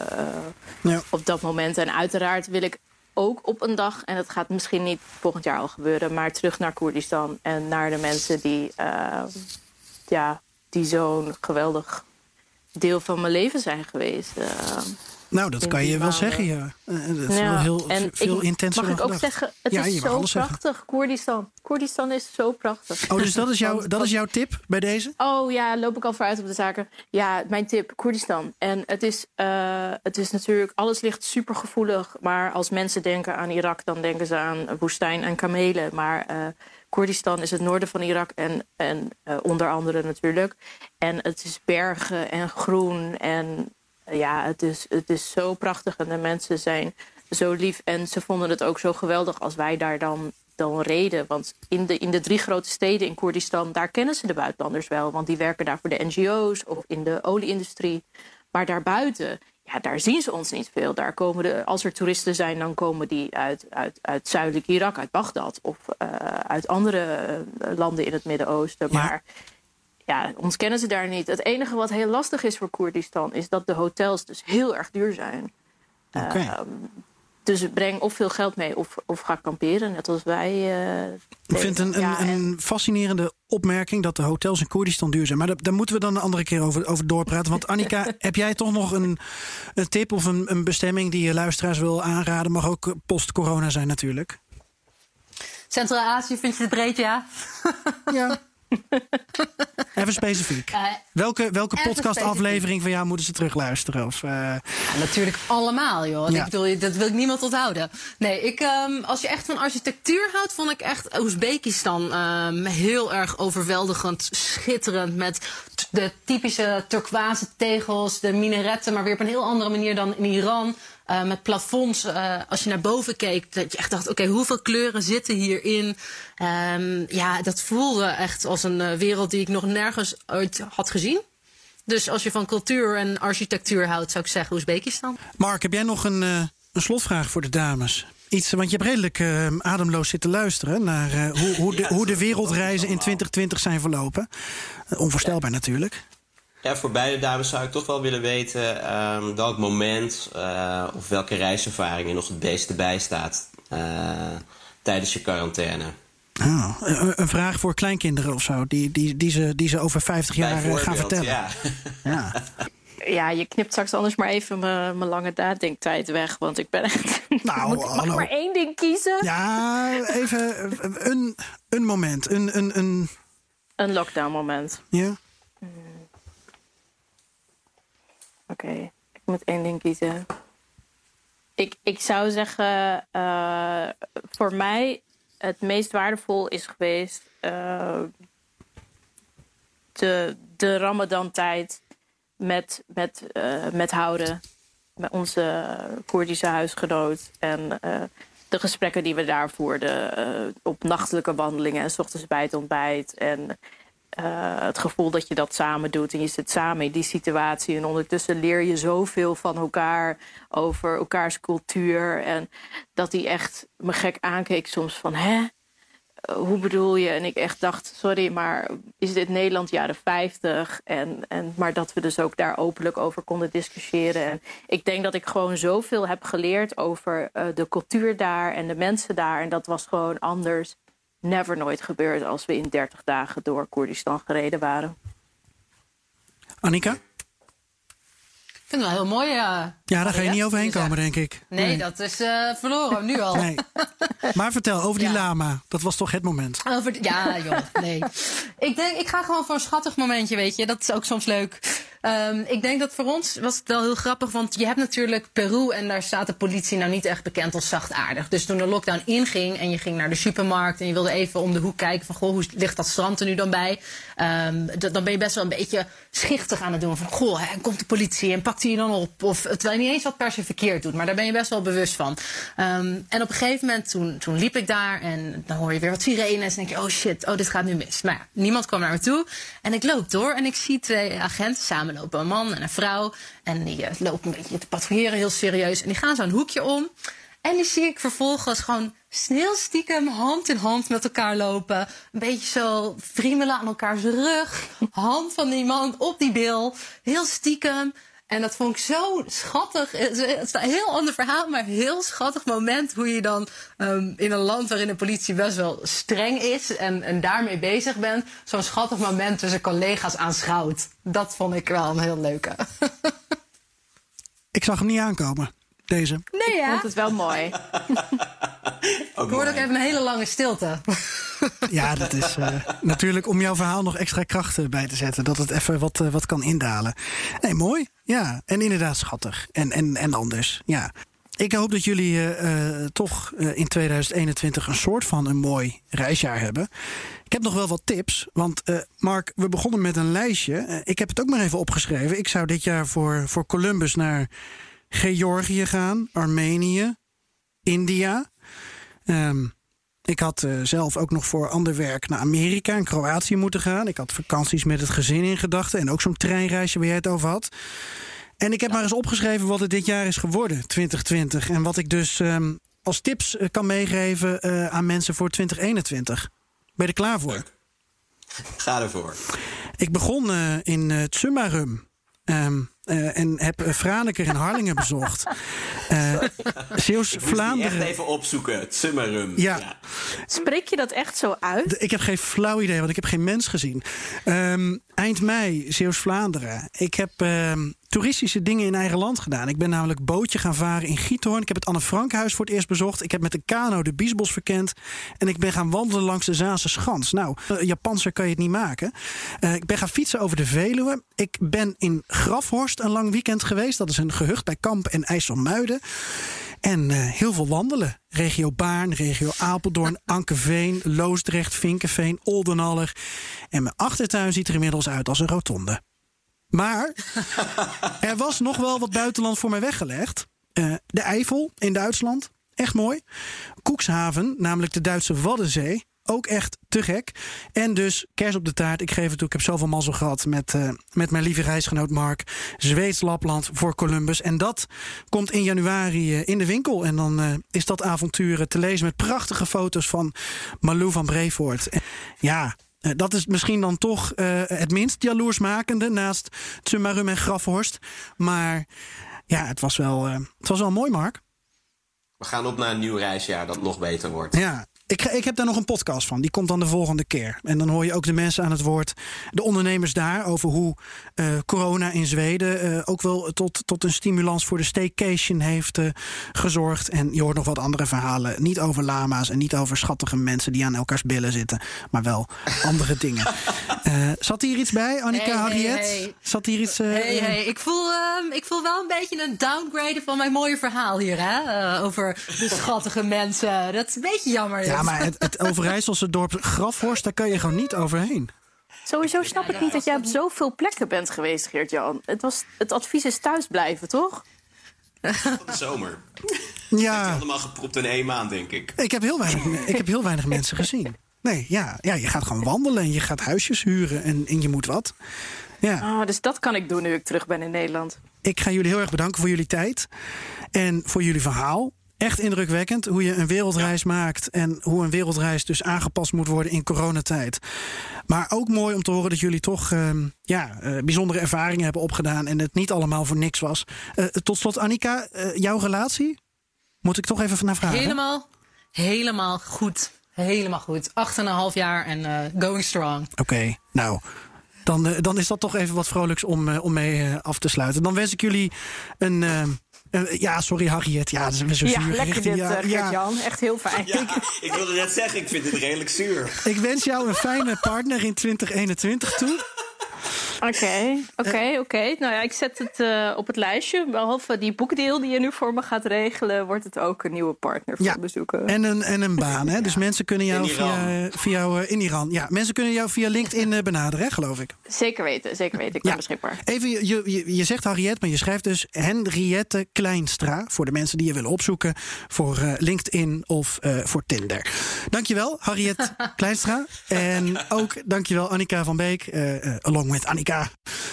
Ja. op dat moment. En uiteraard wil ik ook op een dag, en dat gaat misschien niet volgend jaar al gebeuren, maar terug naar Koerdistan en naar de mensen die, ja, die zo'n geweldig deel van mijn leven zijn geweest. Eh, Nou, dat kan je wel maanden. zeggen, ja. Eh, dat is Ja, wel heel en veel ik- intenser Mag ik ook zeggen, het Ja, is zo alles zeggen. prachtig, Koerdistan. Koerdistan is zo prachtig. Oh, dus dat is, jouw, dat is jouw tip bij deze? Oh ja, loop ik al vooruit op de zaken. Ja, mijn tip, Koerdistan. En het is, eh, het is natuurlijk, alles ligt super gevoelig. Maar als mensen denken aan Irak, dan denken ze aan woestijn en kamelen. Maar eh, Koerdistan is het noorden van Irak en, en eh, onder andere natuurlijk. En het is bergen en groen. En eh, ja, het is, het is zo prachtig. En de mensen zijn zo lief. En ze vonden het ook zo geweldig als wij daar dan, dan reden. Want in de, in de drie grote steden in Koerdistan, daar kennen ze de buitenlanders wel. Want die werken daar voor de NGO's of in de olieindustrie. Maar daarbuiten, ja, daar zien ze ons niet veel. Daar komen de, als er toeristen zijn, dan komen die uit, uit, uit zuidelijk Irak, uit Bagdad of eh, uit andere eh, landen in het Midden-Oosten. Ja. Maar ja, ons kennen ze daar niet. Het enige wat heel lastig is voor Koerdistan is dat de hotels dus heel erg duur zijn. Oké. Ehm, dus breng of veel geld mee of, of ga kamperen, net als wij. eh, Ik vind het een, Ja, een, en- een fascinerende opmerking dat de hotels in Koerdistan duur zijn. Maar daar, daar moeten we dan een andere keer over, over doorpraten. Want Annika, heb jij toch nog een, een tip of een, een bestemming die je luisteraars wil aanraden? Mag ook post-corona zijn natuurlijk. Centraal-Azië vind je het breed, ja? Ja. Even specifiek. Eh, Welke, welke podcastaflevering van jou moeten ze terugluisteren? Of, eh, Ja, natuurlijk allemaal, joh. Ja. Ik bedoel, dat wil ik niemand onthouden. Nee, ik, ehm, als je echt van architectuur houdt, vond ik echt Oezbekistan ehm, heel erg overweldigend, schitterend. Met de typische turquoise tegels, de minaretten, maar weer op een heel andere manier dan in Iran. Eh, met plafonds, eh, als je naar boven keek, dat je echt dacht: oké, hoeveel kleuren zitten hierin? Ehm, ja, dat voelde echt als een eh, wereld die ik nog nergens ooit had gezien. Dus als je van cultuur en architectuur houdt, zou ik zeggen Oezbekistan. Mark, heb jij nog een, een slotvraag voor de dames? Iets, want je hebt redelijk ademloos zitten luisteren naar hoe, hoe, de, Ja, hoe de wereldreizen in dat 2020 zijn verlopen. Onvoorstelbaar natuurlijk. Ja, voor beide dames zou ik toch wel willen weten ehm, welk moment eh, of welke reiservaring er nog het beste bij staat eh, tijdens je quarantaine. Ah, een, vraag voor kleinkinderen of zo, die, die, die, ze, die ze over 50 jaar eh, gaan vertellen. Ja. Ja. Ja, je knipt straks anders maar even mijn lange nadenktijd weg. Want ik ben echt. Nou, Moet- mag maar één ding kiezen? Ja, even een, een moment. Een, een, een, Een lockdown moment. ja? Oké, ik moet één ding kiezen. Ik, ik zou zeggen, eh, voor mij het meest waardevol is geweest eh, de, de Ramadan-tijd met, met, eh, met Houden, met onze Koerdische huisgenoot. En de gesprekken die we daar voerden op nachtelijke wandelingen en s ochtends bij het ontbijt. En het gevoel dat je dat samen doet en je zit samen in die situatie. En ondertussen leer je zoveel van elkaar over elkaars cultuur. En dat hij echt me gek aankeek soms van, hè? Eh, Hoe bedoel je? En ik echt dacht, sorry, maar is dit Nederland jaren 50? En, en, maar dat we dus ook daar openlijk over konden discussiëren. En ik denk dat ik gewoon zoveel heb geleerd over eh, de cultuur daar en de mensen daar. En dat was gewoon anders never nooit gebeurd als we in 30 dagen door Koerdistan gereden waren. Annika? Ik vind het wel heel mooi. ja. Ja, daar ga je niet overheen komen, denk ik. Nee, dat is eh, verloren, nu al. Nee. Maar vertel over die Ja. lama. Dat was toch het moment? Over ja, joh, nee. ik denk, ik ga gewoon voor een schattig momentje, weet je. Dat is ook soms leuk. Ehm, ik denk dat voor ons was het wel heel grappig, want je hebt natuurlijk Peru en daar staat de politie nou niet echt bekend als zachtaardig. Dus toen de lockdown inging en je ging naar de supermarkt en je wilde even om de hoek kijken van, goh, hoe ligt dat strand er nu dan bij? Ehm, dan ben je best wel een beetje schichtig aan het doen van, goh, hè, komt de politie en pakt hij je dan op? Of terwijl je niet eens wat per se verkeerd doet, maar daar ben je best wel bewust van. Ehm, en op een gegeven moment, toen, toen liep ik daar en dan hoor je weer wat sirenes en denk je, oh shit, oh dit gaat nu mis. Maar ja, niemand kwam naar me toe en ik loop door en ik zie twee agenten samenlopen, een man en een vrouw. En die eh, lopen een beetje te patrouilleren, heel serieus. En die gaan zo'n hoekje om. En die zie ik vervolgens gewoon snel stiekem hand in hand met elkaar lopen. Een beetje zo friemelen aan elkaars rug. Hand van die man op die bil. Heel stiekem. En dat vond ik zo schattig. Het is een heel ander verhaal, maar een heel schattig moment. Hoe je dan ehm, in een land waarin de politie best wel streng is en, en daarmee bezig bent, zo'n schattig moment tussen collega's aanschouwt. Dat vond ik wel een heel leuke. Ik zag hem niet aankomen, deze. Nee, Ik ja. vond het wel mooi. Ook Ik hoorde ook even een hele lange stilte. Ja, dat is eh, natuurlijk om jouw verhaal nog extra krachten bij te zetten. Dat het even wat, eh, wat kan indalen. Nee, mooi. Ja, en inderdaad schattig. En, en, en anders. Ja. Ik hoop dat jullie eh, toch in 2021 een soort van een mooi reisjaar hebben. Ik heb nog wel wat tips. Want Mark, we begonnen met een lijstje. Ik heb het ook maar even opgeschreven. Ik zou dit jaar voor, voor Columbus naar Georgië gaan, Armenië, India. Ehm, ik had eh, zelf ook nog voor ander werk naar Amerika en Kroatië moeten gaan. Ik had vakanties met het gezin in gedachten. En ook zo'n treinreisje waar jij het over had. En ik heb maar eens opgeschreven wat het dit jaar is geworden, 2020. En wat ik dus ehm, als tips eh, kan meegeven eh, aan mensen voor 2021. Ben je er klaar voor? Ga ervoor. Ik begon in uh, Tsumarum. Ehm, eh, en heb uh, Franeker en Harlingen bezocht. Uh, Zeeuws-Vlaanderen. echt even opzoeken. Het Summerum. Ja. ja. Spreek je dat echt zo uit? Ik heb geen flauw idee, want ik heb geen mens gezien. Um, eind mei, Zeeuws-Vlaanderen. Ik heb um, toeristische dingen in eigen land gedaan. Ik ben namelijk bootje gaan varen in Giethoorn. Ik heb het Anne Frankhuis voor het eerst bezocht. Ik heb met de kano de Biesbos verkend. En ik ben gaan wandelen langs de Zaanse Schans. Nou, uh, Japanser kan je het niet maken. Uh, ik ben gaan fietsen over de Veluwe. Ik ben in Grafhorst een lang weekend geweest. Dat is een gehucht bij Kamp en IJsselmuiden. En uh, heel veel wandelen. Regio Baarn, regio Apeldoorn, Ankeveen, Loosdrecht, Vinkenveen, Oldenaller. En mijn achtertuin ziet er inmiddels uit als een rotonde. Maar er was nog wel wat buitenland voor mij weggelegd. Uh, de Eifel in Duitsland, echt mooi. Koekshaven, namelijk de Duitse Waddenzee. Ook echt te gek. En dus kers op de taart. Ik geef het toe. Ik heb zoveel mazzel gehad met, uh, met mijn lieve reisgenoot Mark. Zweeds Lapland voor Columbus. En dat komt in januari uh, in de winkel. En dan is dat avontuur te lezen met prachtige foto's van Malou van Brevoort. Ja, dat is misschien dan toch uh, het minst jaloersmakende naast Tsumarum en Grafhorst. Maar ja, het was wel, uh, het was wel mooi, Mark. We gaan op naar een nieuw reisjaar dat nog beter wordt. Ja, ik, ik, heb daar nog een podcast van. Die komt dan de volgende keer. En dan hoor je ook de mensen aan het woord. De ondernemers daar. Over hoe uh, corona in Zweden uh, ook wel tot, tot een stimulans voor de staycation heeft uh, gezorgd. En je hoort nog wat andere verhalen. Niet over lama's en niet over schattige mensen die aan elkaars billen zitten. Maar wel andere dingen. Zat hier iets bij, Annika, hey, Harriet? Hey, hey. Zat hier iets... hey. Ik, voel, uh, ik voel wel een beetje een downgrade van mijn mooie verhaal hier. Hè? Over de schattige mensen. Dat is een beetje jammer. Ja, maar het, het Overijsselse dorp Grafhorst, daar kan je gewoon niet overheen. Sowieso snap ik niet dat jij op zoveel plekken bent geweest, Geert-Jan. Het, was, het advies is thuisblijven, toch? Van de zomer. Ja. Dat allemaal gepropt in één maand, denk ik. Ik heb heel weinig, ik heb heel weinig mensen gezien. Nee, ja, ja, je gaat gewoon wandelen en je gaat huisjes huren en, en je moet wat. Ja. Oh, dus dat kan ik doen nu ik terug ben in Nederland. Ik ga jullie heel erg bedanken voor jullie tijd en voor jullie verhaal. Echt indrukwekkend hoe je een wereldreis ja. maakt en hoe een wereldreis dus aangepast moet worden in coronatijd. Maar ook mooi om te horen dat jullie toch uh, ja, uh, bijzondere ervaringen hebben opgedaan en het niet allemaal voor niks was. Uh, tot slot, Annika, jouw relatie? Moet ik toch even naar vragen? Helemaal, helemaal goed. Helemaal goed. Acht en een half jaar en going strong. Oké, okay, nou. Dan, dan is dat toch even wat vrolijks om, om mee af te sluiten. Dan wens ik jullie een. Uh, ja, sorry Harriet. Ja, dat is zo ja, zuur. lekker dit, ja, uh, Gert-Jan. Echt heel fijn. Ja, ik wilde net zeggen, ik vind het redelijk zuur. Ik wens jou een fijne partner in 2021 toe. Oké, oké, oké. Nou ja, ik zet het uh, op het lijstje. Behalve die boekdeel die je nu voor me gaat regelen, wordt het ook een nieuwe partner voor ja, bezoeken. En een, en een baan, hè? Dus mensen kunnen jou in via, via uh, in Iran. Ja, mensen kunnen jou via LinkedIn uh, benaderen, hè, geloof ik. Zeker weten, zeker weten. Ik ben ja. beschikbaar. Even, je, je, je zegt Harriet, maar je schrijft dus Henriette Kleinstra. Voor de mensen die je willen opzoeken. Voor LinkedIn of voor Tinder. Dankjewel, Harriet Kleinstra. En ook dankjewel, Annika van Beek. along with Annika.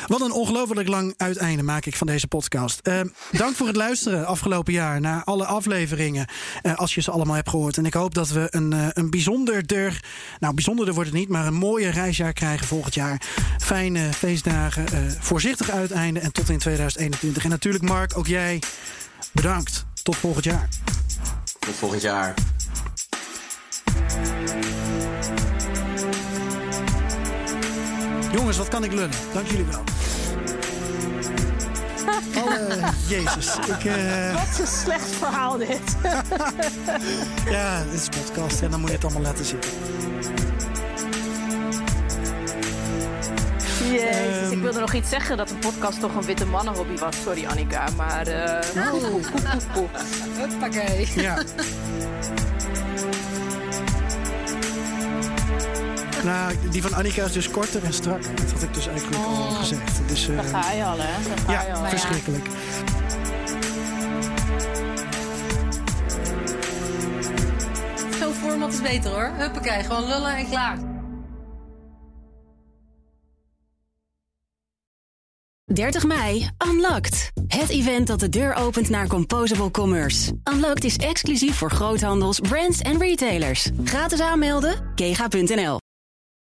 Wat een ongelooflijk lang uiteinde maak ik van deze podcast. Uh, dank voor het luisteren afgelopen jaar naar alle afleveringen. Uh, als je ze allemaal hebt gehoord. En ik hoop dat we een, uh, een bijzonderder, nou bijzonderder wordt het niet, maar een mooie reisjaar krijgen volgend jaar. Fijne feestdagen, voorzichtig uiteinde en tot in 2021. En natuurlijk Mark, ook jij bedankt. Tot volgend jaar. Tot volgend jaar. Jongens, wat kan ik lullen? Dank jullie wel. Alle, jezus. Ik, eh, Wat een slecht verhaal dit. ja, dit is podcast en dan moet je het allemaal laten zien. Jezus, Ehm. ik wilde nog iets zeggen dat een podcast toch een witte mannenhobby was. Sorry Annika, maar... poeh, poeh. Huppakee. Ja. Nou, die van Annika is dus korter en strak. Dat had ik dus eigenlijk al gezegd. Dus, eh, Daar ga je al, hè? Daar ga je al. ja, verschrikkelijk. Zo'n format is beter hoor. Huppakee, gewoon lullen en klaar. 30 mei, Unlocked. Het event dat de deur opent naar Composable Commerce. Unlocked is exclusief voor groothandels, brands en retailers. Gratis aanmelden, kega.nl.